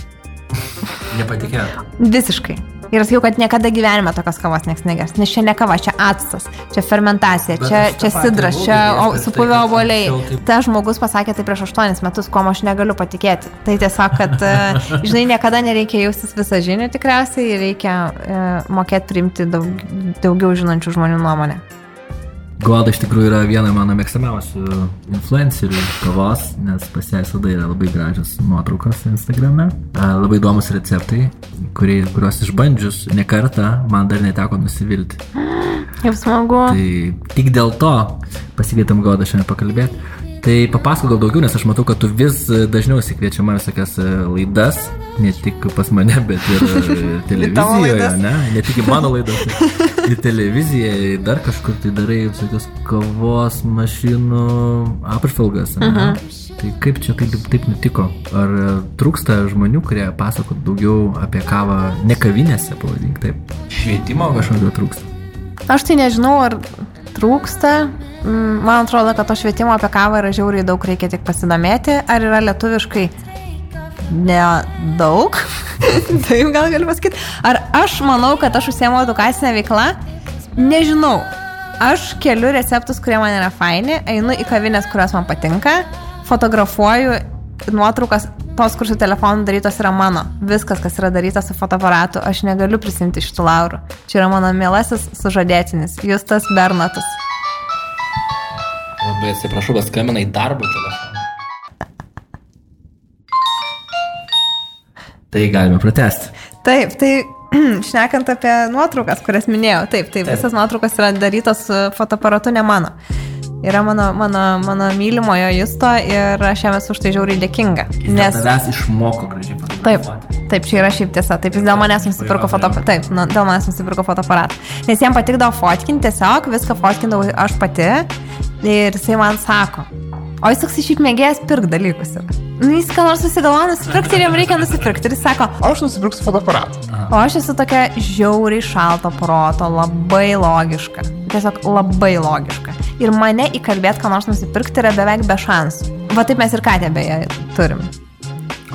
Nepatikėjau. visiškai. Ir sakiau, kad niekada gyvenime tokios kavos niekas negers. Nes čia ne kava, čia actas, čia fermentacija, Bet čia, čia sidras, čia tai, supuvę oboliai. taip- Ta žmogus pasakė tai prieš 8 metus, kuo aš negaliu patikėti. Tai tiesiog, kad, e, žinai, niekada nereikia jaustis visą žinią tikriausiai, reikia e, mokėti priimti daug, daugiau žinančių žmonių nuomonę. Goda iš tikrųjų yra viena mano mėgstamiausių influencerių kavos, nes pas ją visada yra labai gražios nuotraukos Instagrame, labai įdomus receptai, kurie, kuriuos išbandžius ne kartą man dar neteko nusivilti. Kaip smagu. Tai tik dėl to pasikvietėm Godą šiandien pakalbėti. Tai papasakok gal daugiau, nes aš matau, kad tu vis dažniau įsikviečiama visokias e, laidas, ne tik pas mane, bet ir e, televizijoje, ne? Ne tik į mano laidas, bet ir televizijoje, dar kažkur tai darai visokios kavos mašinų apžvalgas. Uh. -huh. Tai kaip čia taip, taip nutiko? Ar e, trūksta žmonių, kurie pasakot daugiau apie kavą ne kavinėse, pavadink taip? Švietimo kažkokio trūksta. Aš tai nežinau, ar trūksta. Mm, Man atrodo, kad to švietimo apie kavą yra žiauriai daug, reikia tik pasidomėti. Ar yra lietuviškai nedaug? Taip gal galiu pasakyti. Ar aš manau, kad aš užsiemu edukacinę veiklą? Nežinau. Aš keliu receptus, kurie man yra faini, einu į kavinės, kurios man patinka, fotografuoju nuotraukas, tos, kur su telefonu darytos yra mano. Viskas, kas yra daryta su fotoaparatu, aš negaliu prisimti šitų laurų. Čia yra mano mielasis sužadėtinis, Justas Bernatas. Labai atsiprašau, bet skambina į darbą telefoną. Tai galime pratesti. Taip, tai šnekant apie nuotraukas, kurias minėjau, taip, taip, visas nuotraukas yra darytos su fotoaparatu, ne mano. Yra mano, mano, mano mylimojo justo ir aš jam esu už tai žiauriai dėkinga. Nes tavęs išmoko gražiai Taip, fotografuoti. taip, čia yra šiaip tiesa. Taip, jis dėl manęs nusipirko fotoaparatą. Taip, nu, dėl manęs nusipirko fotoaparatą. Nes jam patikdavo fotkinti, tiesiog viską fotkindavau aš pati. Ir jisai man sako, o jis toks šiaip mėgėjas pirk dalykus. Yra. Nu, jis ką nors susigalvoja nusipirkti ir jam reikia nusipirkti. Ir jis sako, Aš nusipirksiu fotoaparatą. o aš esu tokia žiauriai šalto proto, labai logiška. Tiesiog labai logiška. Ir mane įkalbėti, ką nors nusipirkti yra beveik be šansų. Va taip mes ir katę beje turim.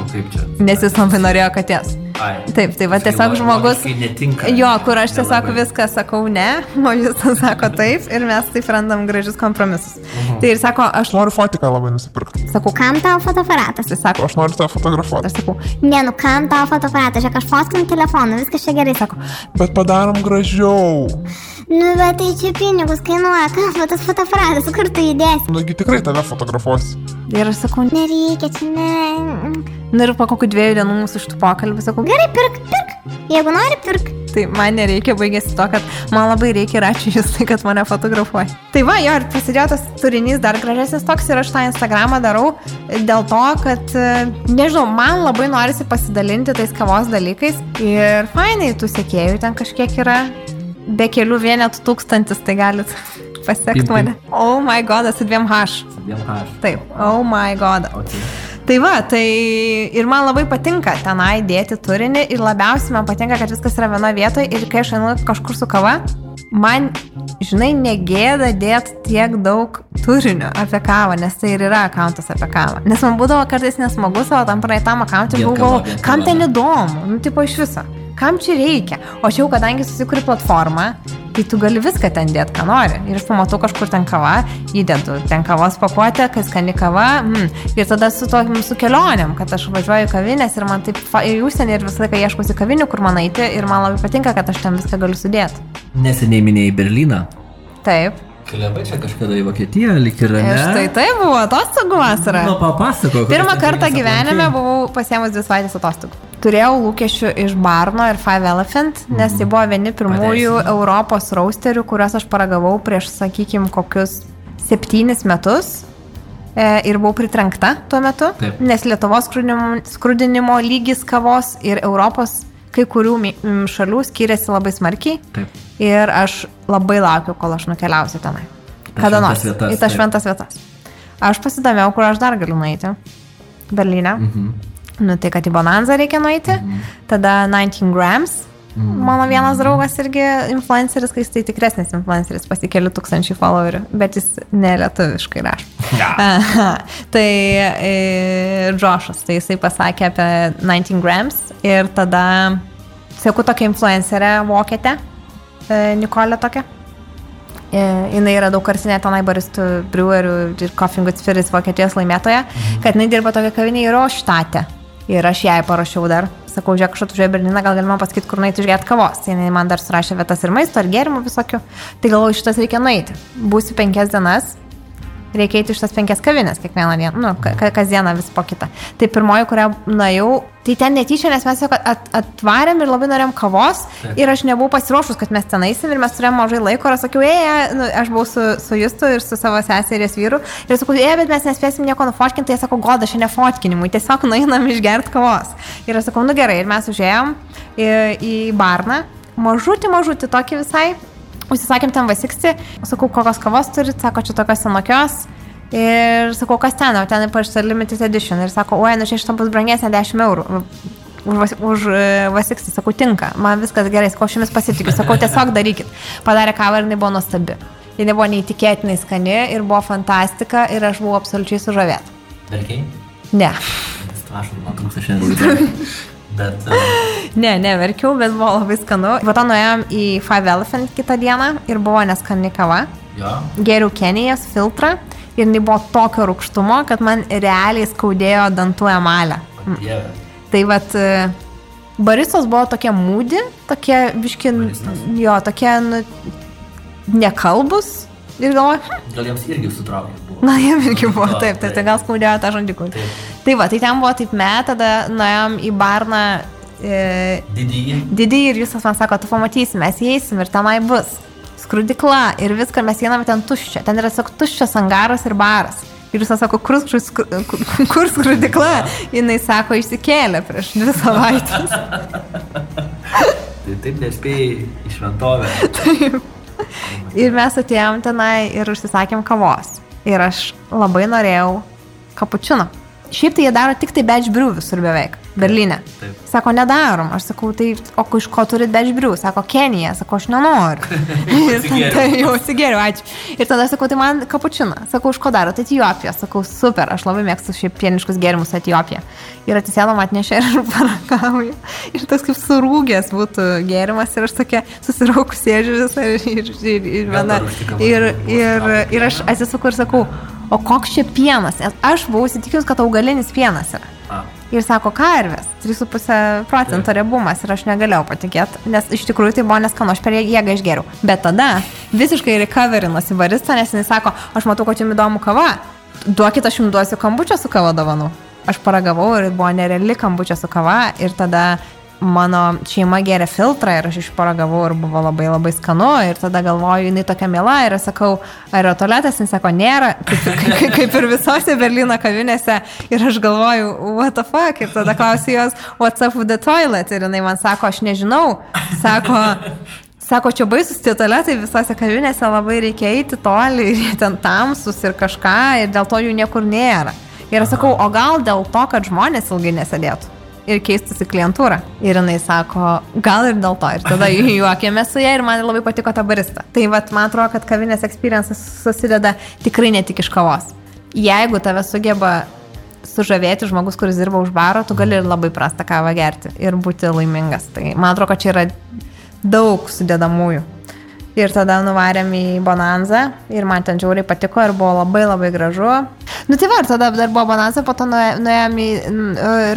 O kaip čia? Nes jis labai norėjo katės. Ai. Taip, tai va tiesiog žmogus. Netinka. Jo, kur aš tiesiog Nelabai. viską sakau ne, o jis sako taip ir mes taip randam gražius kompromisus. Tai ir sako, aš noriu fotiką labai nusipirkti. sakau, Kam tau fotoaparatas? jis sako, Aš noriu tą fotografuoti. aš sakau, Ne, nu kam tau fotoaparatas? Aš fotkinu telefonu, viskas čia gerai. Sako, Bet padarom gražiau. Nu bet tai čia pinigus kainuoja, kam tas fotoaparatas, kur tu įdėsi? Nugi tikrai tave fotografuosiu. ir aš sakau, ne. Nereikia čia, ne. Na ir po kokių dviejų dienų mūsų šitų pokalbį sakau, Gerai, pirk, pirk. Jeigu nori, pirk. tai man nereikia, baigėsi to, kad man labai reikia ir ačiū jūs tai, kad mane fotografuoja. Tai va, jo, ir prasidėjo tas turinys dar gražesnis toks ir aš tą Instagramą darau dėl to, kad, e, nežinau, man labai norisi pasidalinti tais kavos dalykais ir fainai, tų sekėjų ten kažkiek yra, be kelių vienetų tūkstantis, tai galit pasiekti mane. Oh my god, esu dviem H. Dėl H. Taip, oh my god. Okay. Tai va, tai ir man labai patinka tenai dėti turinį ir labiausiai man patinka, kad viskas yra vienoje vietoje ir kai aš einu kažkur su kava, man, žinai, negėda dėti tiek daug turinio apie kavą, nes tai ir yra akantas apie kavą. Nes man būdavo kartais nesmagu savo tam praeitam akantui, vien kam ten įdomu, nu, tipo iš viso. Kam čia reikia? O čia jau, kadangi susikuri platformą, tai tu gali viską ten dėti, ką nori. Ir aš pamatau kažkur ten kava, įdedu ten kavos pakuotę, kas skani kava. Mm. Ir tada su to su kelionėm, kad aš važiuoju kavinės ir man taip į užsienį ir visą laiką ieškosi kavinių, kur man eiti. Ir man labai patinka, kad aš ten viską galiu sudėti. Neseniai minėjai Berliną. Taip. Keliavai čia kažkada į Vokietiją, lik ir ne. Ir štai tai buvo atostogų vasara. Nu, papasako. Pirmą kartą gyvenime buvau pasiemus dvi savaitės atostogų. Turėjau lūkesčių iš Barno ir Five Elephant, nes tai buvo vieni pirmųjų Pateisino. Europos rausterių, kuriuos aš paragavau prieš, sakykime, kokius septynis metus. e, ir buvau pritrenkta tuo metu, Taip. nes Lietuvos skrudinimo, skrudinimo lygis kavos ir Europos kai kurių šalių skiriasi labai smarkiai. Taip. Ir aš labai laukiu, kol aš nukeliausiu tenai. Kada šventas nors. vietas, Į tas šventas vietas. Aš pasidomėjau, kur aš dar galiu nueiti. Berlyne. Mhm. Nu, tai kad į Bonanzą reikia nueiti. Tada 19 grams. Mhm. Mano vienas draugas irgi influenceris, kai jis tai tikresnis influenceris, pasikeli tūkstančių followerių, bet jis nelietuviškai rašo. Aha. tai e, Džošas, tai jisai pasakė apie 19 grams ir tada sėku tokią influencerę vokietę, e, Nikolę tokią. E, jinai yra daug karsinė tenai baristų, brewerių ir Coffee Good Spirits Vokietijos laimėtoja, kad jinai dirba tokia kavinė į Roštatę. Ir aš jai parašiau dar, sakau, žiūrėk, aš atvažiuoju į Berliną, gal galima pasakyti, kur nueiti išgerti kavos. Tai man dar surašė vietas ir maisto, ir gėrimų visokių. Tai galvoju, šitas reikia nueiti. Būsiu penkias dienas, reikia eiti iš tas penkias kavinės kiekvieną dieną, nu, ka ka- kasdieną vis po kitą. Tai pirmoji, kurią nuėjau, tai ten netyčia, nes mes jau at atvarėm ir labai norėjom kavos Taip. ir aš nebuvau pasiruošus, kad mes ten eisim ir mes turėjom mažai laiko ir aš sakiau, ei, nu, aš buvau su, su Justu ir su savo seserės vyru ir sakau, ei, bet mes nespėsim nieko nufotkinti, tai jie sako, goda, šiandien fotkinimui, tiesiog nueinam išgerti kavos. Ir aš sakau, nu gerai, ir mes užėjom į, į barną, mažutį, mažutį tokį visai, Užsisakėm ten vasiksti, sakau, kokios kavos turit, sako, čia tokios senokios. Ir sakau, kas ten, o ten parašyta limited edition. Ir sako, oi, nu čia iš to bus brangesnė 10 eurų. Už, vas- už e, vasikstį, sakau, tinka, man viskas gerai, sakau, aš jumis pasitikiu, sakau, tiesiog darykit. Padarė kavą ir jinai buvo nuostabi. Jinai buvo neįtikėtinai skani ir buvo fantastika ir aš buvau absoliučiai sužavėta. Verkiai? Ne, Tas trašas man trūksta šiandien. Bet... Uh, ne, neverkiau, bet buvo labai skanu. Po to nuėjom į Five Elephant kitą dieną ir buvo neskani kava. jo. geriau Kenijos filtrą ir jinai buvo tokio rūkštumo, kad man realiai skaudėjo dantų emalę. Dieve. Tai vad, baristos buvo tokie mūdi, tokie biški, Baristas? jo, tokie nu, nekalbus. Ir galvoju, Gal jiems irgi sutraukė buvo. na, jiem irgi buvo Jo, taip, taip, tai gal skaudėjo tą žandikų. Taip. Tai va, tai ten buvo taip met, tada nuėjom į barną e, Didįjį. didį ir jūs man sako, tu pamatysi, mes įeisim ir tenai bus. Skrudikla ir viską mes einame ten tuščia. Ten yra tiesiog tuščias angaras ir baras. Ir jūs sako, kur, skru- kur skrudikla? Jis sako, išsikėlė prieš dvi savaitės. Tai taip nespėjai į šventovę. Ir mes atėjom tenai ir užsisakėm kavos. Ir aš labai norėjau kapučino. Šiaip tai jie daro tik tai batch brew visur beveik. Berlyne. Taip. Sako, nedarom. Aš sakau, tai o iš ko turit brew? Sako, Kenija. Sako, aš nenoriu. ir tada jau atsigėriau, ačiū. Ir tada sakau, tai man kapučiną. Sakau, iš ko daro? Tai Etijopija. Sakau, super. Aš labai mėgstu šiaip pieniškus gėrimus Etijopiją. Ir atsisėdom atnešė ir parakauju. Ir toks kaip surūgęs būtų gėrimas. Ir aš tokia susiraukus sėdžiu visą ir, ir, ir, ir, viena. Ir, ir, ir aš atsisuku ir sakau, o koks čia pienas? Aš buvau įsitikinus, kad augalinis pienas yra. A, Ir sako, karvės, 3,5 procento riebumas ir aš negalėjau patikėti, nes iš tikrųjų tai buvo neskanu, aš per jėgą išgeriau. Bet tada visiškai recoverinosi barista, nes jis sako, aš matau, kad jums įdomu kava, duokit, aš jums duosiu kambučio su kava dovanų. Aš paragavau ir buvo nereali kambučio su kava ir tada mano šeima geria filtrą ir aš išparagavau ir buvo labai labai skanu. Ir tada galvoju, jinai tokia mėla ir aš sakau, ar yra tualetas, jis sako, nėra, kaip, kaip, kaip ir visose Berlyno kavinėse. Ir aš galvoju, what the fuck? Ir tada klausiu jos, what's up with the toilet? Ir jinai man sako, aš nežinau, sako, Sako, čia baisus tie tualetai visose kavinėse labai reikia eiti toli ir jie ten tamsus ir kažką ir dėl to jų niekur nėra. Ir aš sakau, o gal dėl to, kad žmonės ilgai nesėdėtų ir keistųsi klientūrą. Ir jinai sako, gal ir dėl to. Ir tada juokėmės su ja ir man labai patiko ta barista. Tai vat, man atrodo, kad kavinės experiences susideda tikrai ne tik iš kavos. Jeigu tave sugeba sužavėti žmogus, kuris dirba už baro, tu gali ir labai prastą kavą gerti ir būti laimingas. Tai man atrodo, kad čia yra daug sudėdamųjų. Ir tada nuvarėm į Bonanzą ir man ten žiauriai patiko ir buvo labai labai gražu. Nu tai va, ir tada dar buvo Bonanza, po to nuė- nuėjom į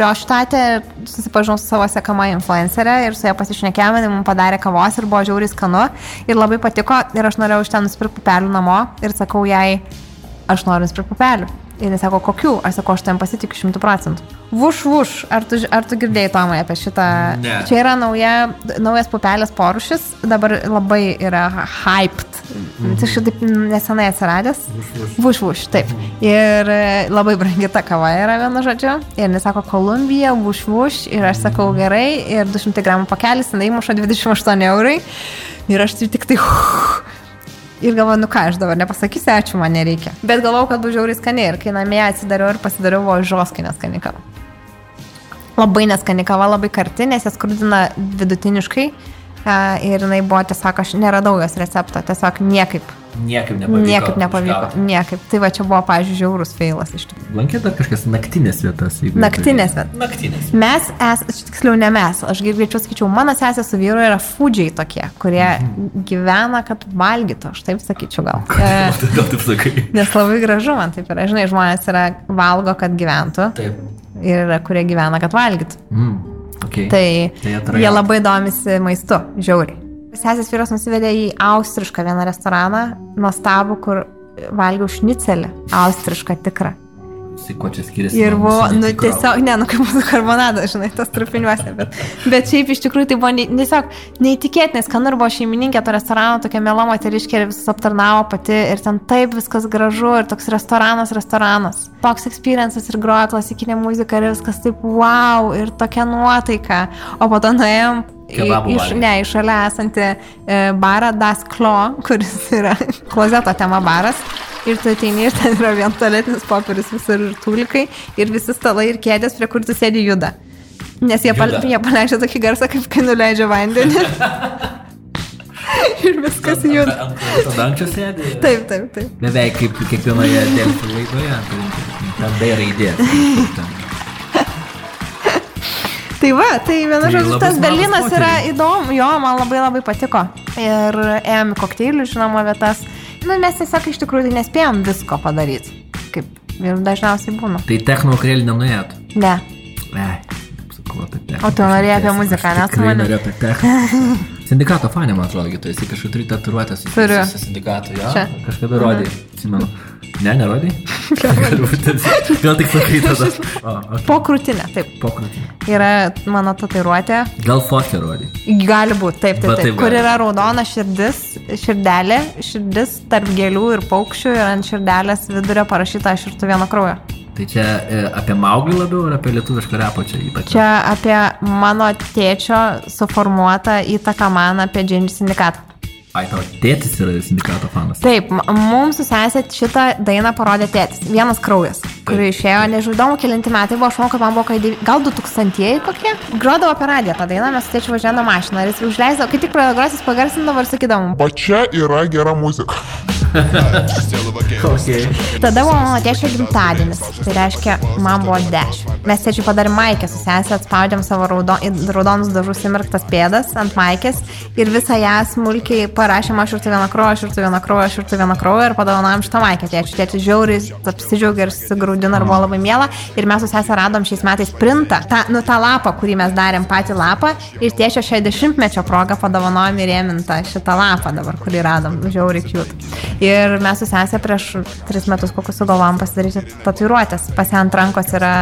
Rioštatę ir susipažinau su savo sekama influencerė ir su ją pasišnekėjome, jinai mums padarė kavos ir buvo žiauriai skanu ir labai patiko ir aš norėjau iš ten nusipirkti pupelių namo ir sakau jai, aš noriu nusipirkti pupelių. Ir jis sako, kokių? Aš sakau, aš tam pasitikiu šimtų procentų. Vuš, vuš, ar tu, ar tu girdėjai, Tomai, apie šitą? Ne. Čia yra nauja, naujas pupelės porušis, dabar labai yra hyped tai šitaip nesenai atsiradęs. Vuš, vuš, taip. Ir e, labai brangi ta kava yra vienu žodžiu. Ir jis sako Kolumbija, vuš, vuš. Ir aš sakau gerai. Ir 200 gramų pakelis, jinai muša 28 eurai. Ir aš tik tai... Ir galvoju, nu ką, aš dabar nepasakysiu, ačiū, man nereikia. Bet galvoju, kad bus žiauriai skaniai. Ir kai namie atsidariau ir pasidariau, buvo žoskai neskani kava. Labai neskani kava, labai karti, nes jas skrudina vidutiniškai. a, Ir jinai buvo tiesiog, aš neradau jos recepto, tiesiog niekaip. Niekaip nepavyko. Niekaip nepavyko. išgauti. Niekaip. Tai va čia buvo, pavyzdžiui, žiaurus feilas iš tikrųjų. Lankė dar kažkas naktinės vietas. Naktinės vietas. Naktinės. Mes, es, tiksliau ne mes, aš greičiau sakyčiau, mano sesė su vyru yra fudžiai tokie, kurie gyvena, kad valgytų, aš taip sakyčiau gal. E, Gal taip sakai? Nes labai gražu man taip yra, žinai, žmonės yra valgo, kad gyventų Taip. Ir yra, kurie gyvena, kad valgytų. Mm. Okay. Tai, Tai atrajauti. jie labai domisi maistu, žiauriai. Sesės vyras nusivedė į austrišką vieną restoraną, nuostabų, kur valgiau šnicelį, austrišką tikrą. Tai ko čia skiriasi? Ir buvo, nu tiesiog, ne, nu kaip mūsų karbonadas, žinai, tas trupiniuose, bet, bet šiaip iš tikrųjų tai buvo ne, tiesiog neįtikėtinai, skanu ir buvo šeimininkė to restorano, tokia mėla moteriškė ir visus aptarnavo pati ir ten taip viskas gražu ir toks restoranas, restoranas. Toks experiences ir groja klasikinė muzika ir viskas taip wow ir tokia nuotaika. O po to nuėjom Kebabų iš, valgyt. ne, iš šalia esantį e, barą Das Klo, kuris yra klozeto tema baras. Ir tu ateini ir ten yra vien tualetinis popierius visur ir tulikai ir visi stalai ir kėdės, prie kur tu sėdi juda. Nes jie, pal, jie paleidžia tokį garsą, kaip kai nuleidžia vandenį. ir viskas juda. Dangčio sėdi. Taip, taip, taip. Beveik kaip kiekvienoje Delfi laidoje. Ten D raidė. Tai va, tai vienu Tai žodžiu, tas Berlynas yra įdomu, jo, man labai labai patiko. Ir ėjom į kokteilių, žinoma, vietas. Nu, mes tiesiog iš tikrųjų tai nespėjom visko padaryti. Kaip ir dažniausiai būna. Tai techno vakarėlį nenuėjot. Ne. Ne. Sakau apie techno. O tu norėjai apie muziką, Aš ne, su tikrai manim? norėjau apie techno. Sindikato fanė, man atrodo, tu esi kažkur turi tatuiruotę su su sindikatu, jo? Čia. Kažkada rodai, atsimenu. Ne, nerodai? Gal tik sakai tada. O, okay. Po krūtinę, taip. Pokrutį. Yra mano tatuiruotė. Gal fotkę rodai? Gali būti, taip, taip, taip. taip Kur yra raudona širdis, širdelė, širdis tarp gėlių ir paukščių ir ant širdelės vidurio parašyta aš ir tu vieno kraujo. Tai čia e, apie Mauglį labiau ar apie lietuvišką repą čia ypač? Čia apie mano tėčio suformuotą įtaką man apie džinį sindikatą. Ai, tavo tėtis yra sindikato fanas. Taip, mums susėsė šitą dainą parodė tėtis. Vienas kraujas, kuri išėjo, nežinau, įdomu, kelinti metai buvo, aš manau, kad man buvo kai gal 2000-ieji kokie. Grodavo per radiją tą dainą, mes tėčiu važiavome mašiną ir jis užleisdavo, kai tik pradėjo grosis, pagarsindavo ir sakydavo, Va čia yra gera muzika. Okay. Tada mano tėčio gimtadienis, tai reiškia, man buvo 10. Mes tėčiui padarėm maikę su sesė, atspaudėm savo raudo, raudonus dažus įmirktas pėdas ant maikės ir visą ją smulkiai parašėm, aš ir tu vieną kraują, aš ir tu vieną kraują, aš ir tu vieną kraują ir padovanojom šitą maikę tėčiui. Tėčiui žiauriai apsidžiaugė ir susigaudino ir buvo labai miela. Ir mes su sesė radom šiais metais printą, tą, nu, tą lapą, kurį mes darėm patį lapą ir tėčio 60-mečio progą padovanojom įrėmintą šitą lapą dabar, kurį radom. Žiauriai cute. Ir mes su sesė prieš tris metus kokius sugalvom pasidaryti tatuiruotės. Pas ją ant rankos yra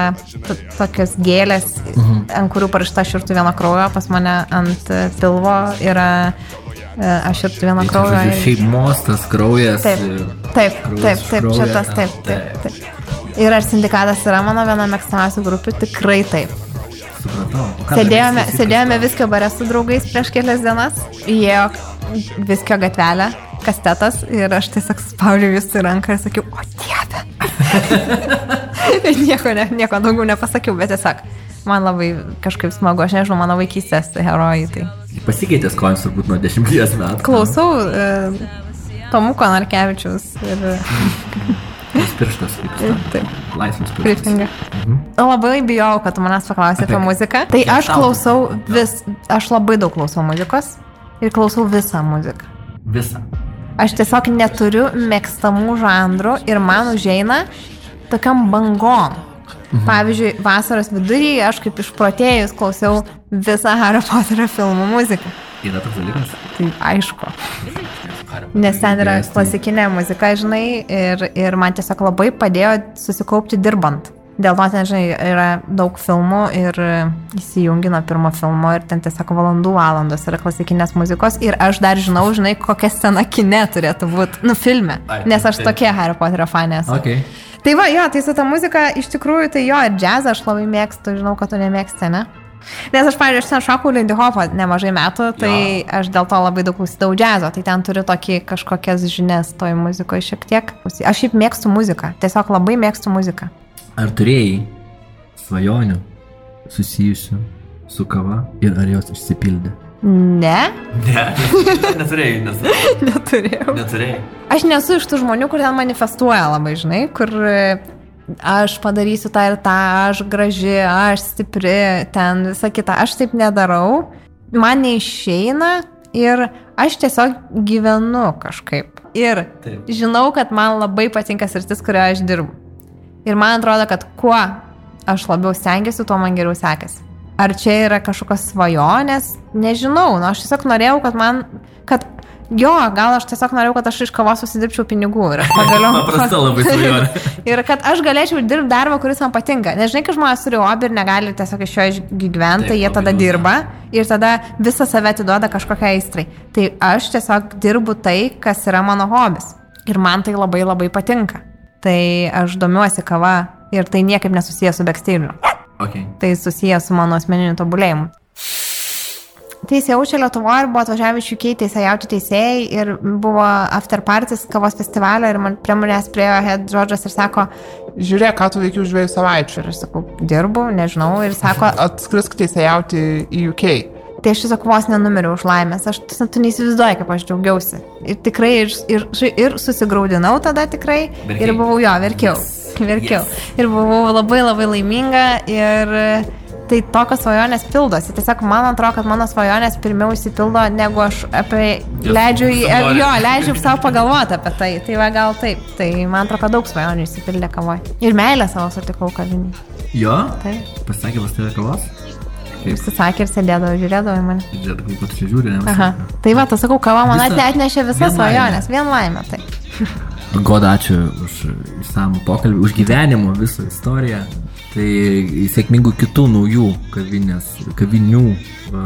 tokios gėlės, mhm. ant kurių parašyta aš ir tu vieno kraujo, pas mane ant pilvo yra e, aš ir tu vieno kraujo. Tai, šeimos tas kraujas. Taip, e, taip, taip, taip, kraują. šitas, taip, taip, taip. Ir ar sindikatas yra mano viena mėgstamiausių grupių? Tikrai taip. Supratau. Sėdėjome, sėdėjome viskio bare su draugais prieš kelias dienas, įėjo viskio gatvelę, kastetas ir aš tiesiog spaudžiau jūsų ranką ir sakiau, o dieve. ir nieko, ne, nieko daugiau nepasakiau, bet tiesiog man labai kažkaip smagu, aš nežinau, mano vaikystės herojai. Tai. Pasikeitė skonis turbūt nuo dešimties metų. Klausau e, Tomuko Narkevičius ir pirštas, kaip taip. Laisvas pirštas. Kryptinga. Labai bijau, kad manęs paklausai apie Apie- muziką. Tai aš klausau vis, aš labai daug klausau muzikos ir klausau visą muziką. Visą. Aš tiesiog neturiu mėgstamų žanrų ir man užeina tokiam bangom. Mhm. Pavyzdžiui, vasaros viduryje aš kaip išprotėjus klausiau visą Harry Potterio filmų muziką. Yra toks dalykas. Tai aišku. Nes ten yra klasikinė muzika, žinai, ir, ir man tiesiog labai padėjo susikaupti dirbant. Dėl to ten, žinai, yra daug filmų ir įsijungi nuo pirmo filmo ir ten tiesiog valandų valandos yra klasikinės muzikos ir aš dar žinau, žinai, kokia scena kine turėtų būti, nu, filme, nes aš tokia Harry Potter fanė esu. Okay. Tai va, jo, tai su ta muzika iš tikrųjų, tai jo, ir džiazą aš labai mėgstu, žinau, kad tu nemėgsti, ne? Nes aš, pavyzdžiui, aš ten šokau Lindy Hopą nemažai metų, tai Jo. aš dėl to labai daug klausydavau džiazo, tai ten turiu tokį kažkokias žinias toj muzikoje šiek tiek. Aš šiaip mėgstu muziką, tiesiog labai mėgstu muziką. Ar turėjai svajonių susijusių su kava ir ar jos išsipildė? Ne, Ne, neturėjai, nes, neturėjau. neturėjai. Aš nesu iš tų žmonių, kur ten manifestuoja labai, žinai, kur e, aš padarysiu tą ir tą, aš graži, aš stipri, ten visą kitą. Aš taip nedarau, man neišeina ir aš tiesiog gyvenu kažkaip. Ir Taip. žinau, kad man labai patinka sritis, kurioje aš dirbu. Ir man atrodo, kad kuo aš labiau stengiuosi, tuo man geriau sekasi. Ar čia yra kažkokios svajonės? Nežinau, nu aš tiesiog norėjau, kad man, kad jo, gal aš tiesiog norėjau, kad aš iš kavos susidirbčiau pinigų ir aš pagaliau. Paprasta labai svajonė. ir kad aš galėčiau dirbti darbą, kuris man patinka. Nežinai, kai žmonės turi hobį ir negali tiesiog iš jo išgyventi, Taip, jie tada dirba ir tada visą save atiduoda kažkokiai aistrai. Tai aš tiesiog dirbu tai, kas yra mano hobis. Ir man tai labai labai patinka. Tai aš domiuosi kava ir tai niekaip nesusijęs su backstage'u. Okay. Tai susijęs su mano asmeniniu tobulėjimu. Teisėjaučia Lietuvoje ir buvo atvažiavę iš UK teisėjauti teisėjai ir buvo after parties kavos festivalio ir man prie manęs priejo head Džordžas ir sako, Žiūrėk, ką tu veiki už dviejų savaičių. ir aš sakau, dirbu, nežinau, ir sako, Atskrisk teisėjauti į UK. Tai aš tiesiog vos nenumiriau už laimės, aš tu, tu neįsivaizduoji, kaip aš džiaugiausi. Ir tikrai, ir, ir, ir susigaudinau tada tikrai, Verkei? ir buvau jo, verkiau, Yes. verkiau. Yes. Ir buvau labai labai laiminga ir tai tokios svajonės pildosi. Tiesiog man atrodo, kad mano svajonės pirmiau įsipildo, negu aš apie leidžiu, jo, leidžiu savo pagalvoti apie tai. Tai va gal taip. Tai man atrodo, kad daug svajonių įsipildė kavoj. Ir meilę savo sutikau kavinį. Jo? Taip. Pasakė pas tave kavos? Jis sakė ir sėdėdavo, žiūrėdavo į mane. Žiūrėt, kaip ne? Aha. Tai va, tas sakau, kava man Visa- atnešė visas svajonės. Vien laimė, tai. Goda, ačiū už išsamų pokalbį, už gyvenimo visą istoriją. Tai sėkmingų kitų naujų kavinės, kavinių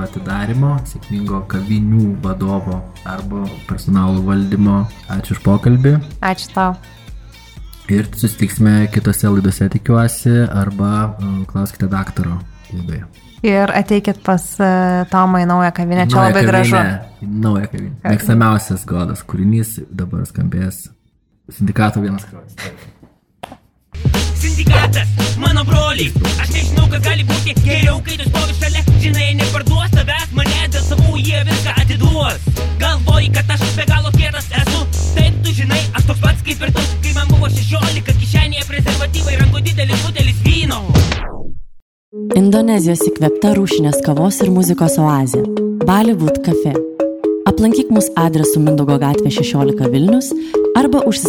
atidarimo, sėkmingo kavinių vadovo arba personalo valdymo. Ačiū už pokalbį. Ačiū tau. Ir susitiksime kitose laidose, tikiuosi, arba uh, klauskite daktaro laidoje. Ir ateikit pas uh, Tomą į naują kavinę, čia Naują labai gražu. kavinę, į Naują kavinę. Mėgstamiausias godas kūrinys dabar skambės sindikato vienas kraujas. Sindikatas, mano broliai Aš nežinau, kas gali būti geriau, kai tu stovi šalia. Žinai, neparduos tavęs mane Dėl savų jie viską atiduos. Galvoji, kad aš be galo kietas esu. Taip, tu žinai, aš toks pats kaip ir tu. Kai man buvo 16, kišenėje prezervatyvai Ranko didelis butelis vyno Indonezijos įkvėpta rūšinės kavos ir muzikos oazė - Bollywood Cafe. Aplankyk mus adresu Mindogo gatvė 16 Vilnius arba užsisakyk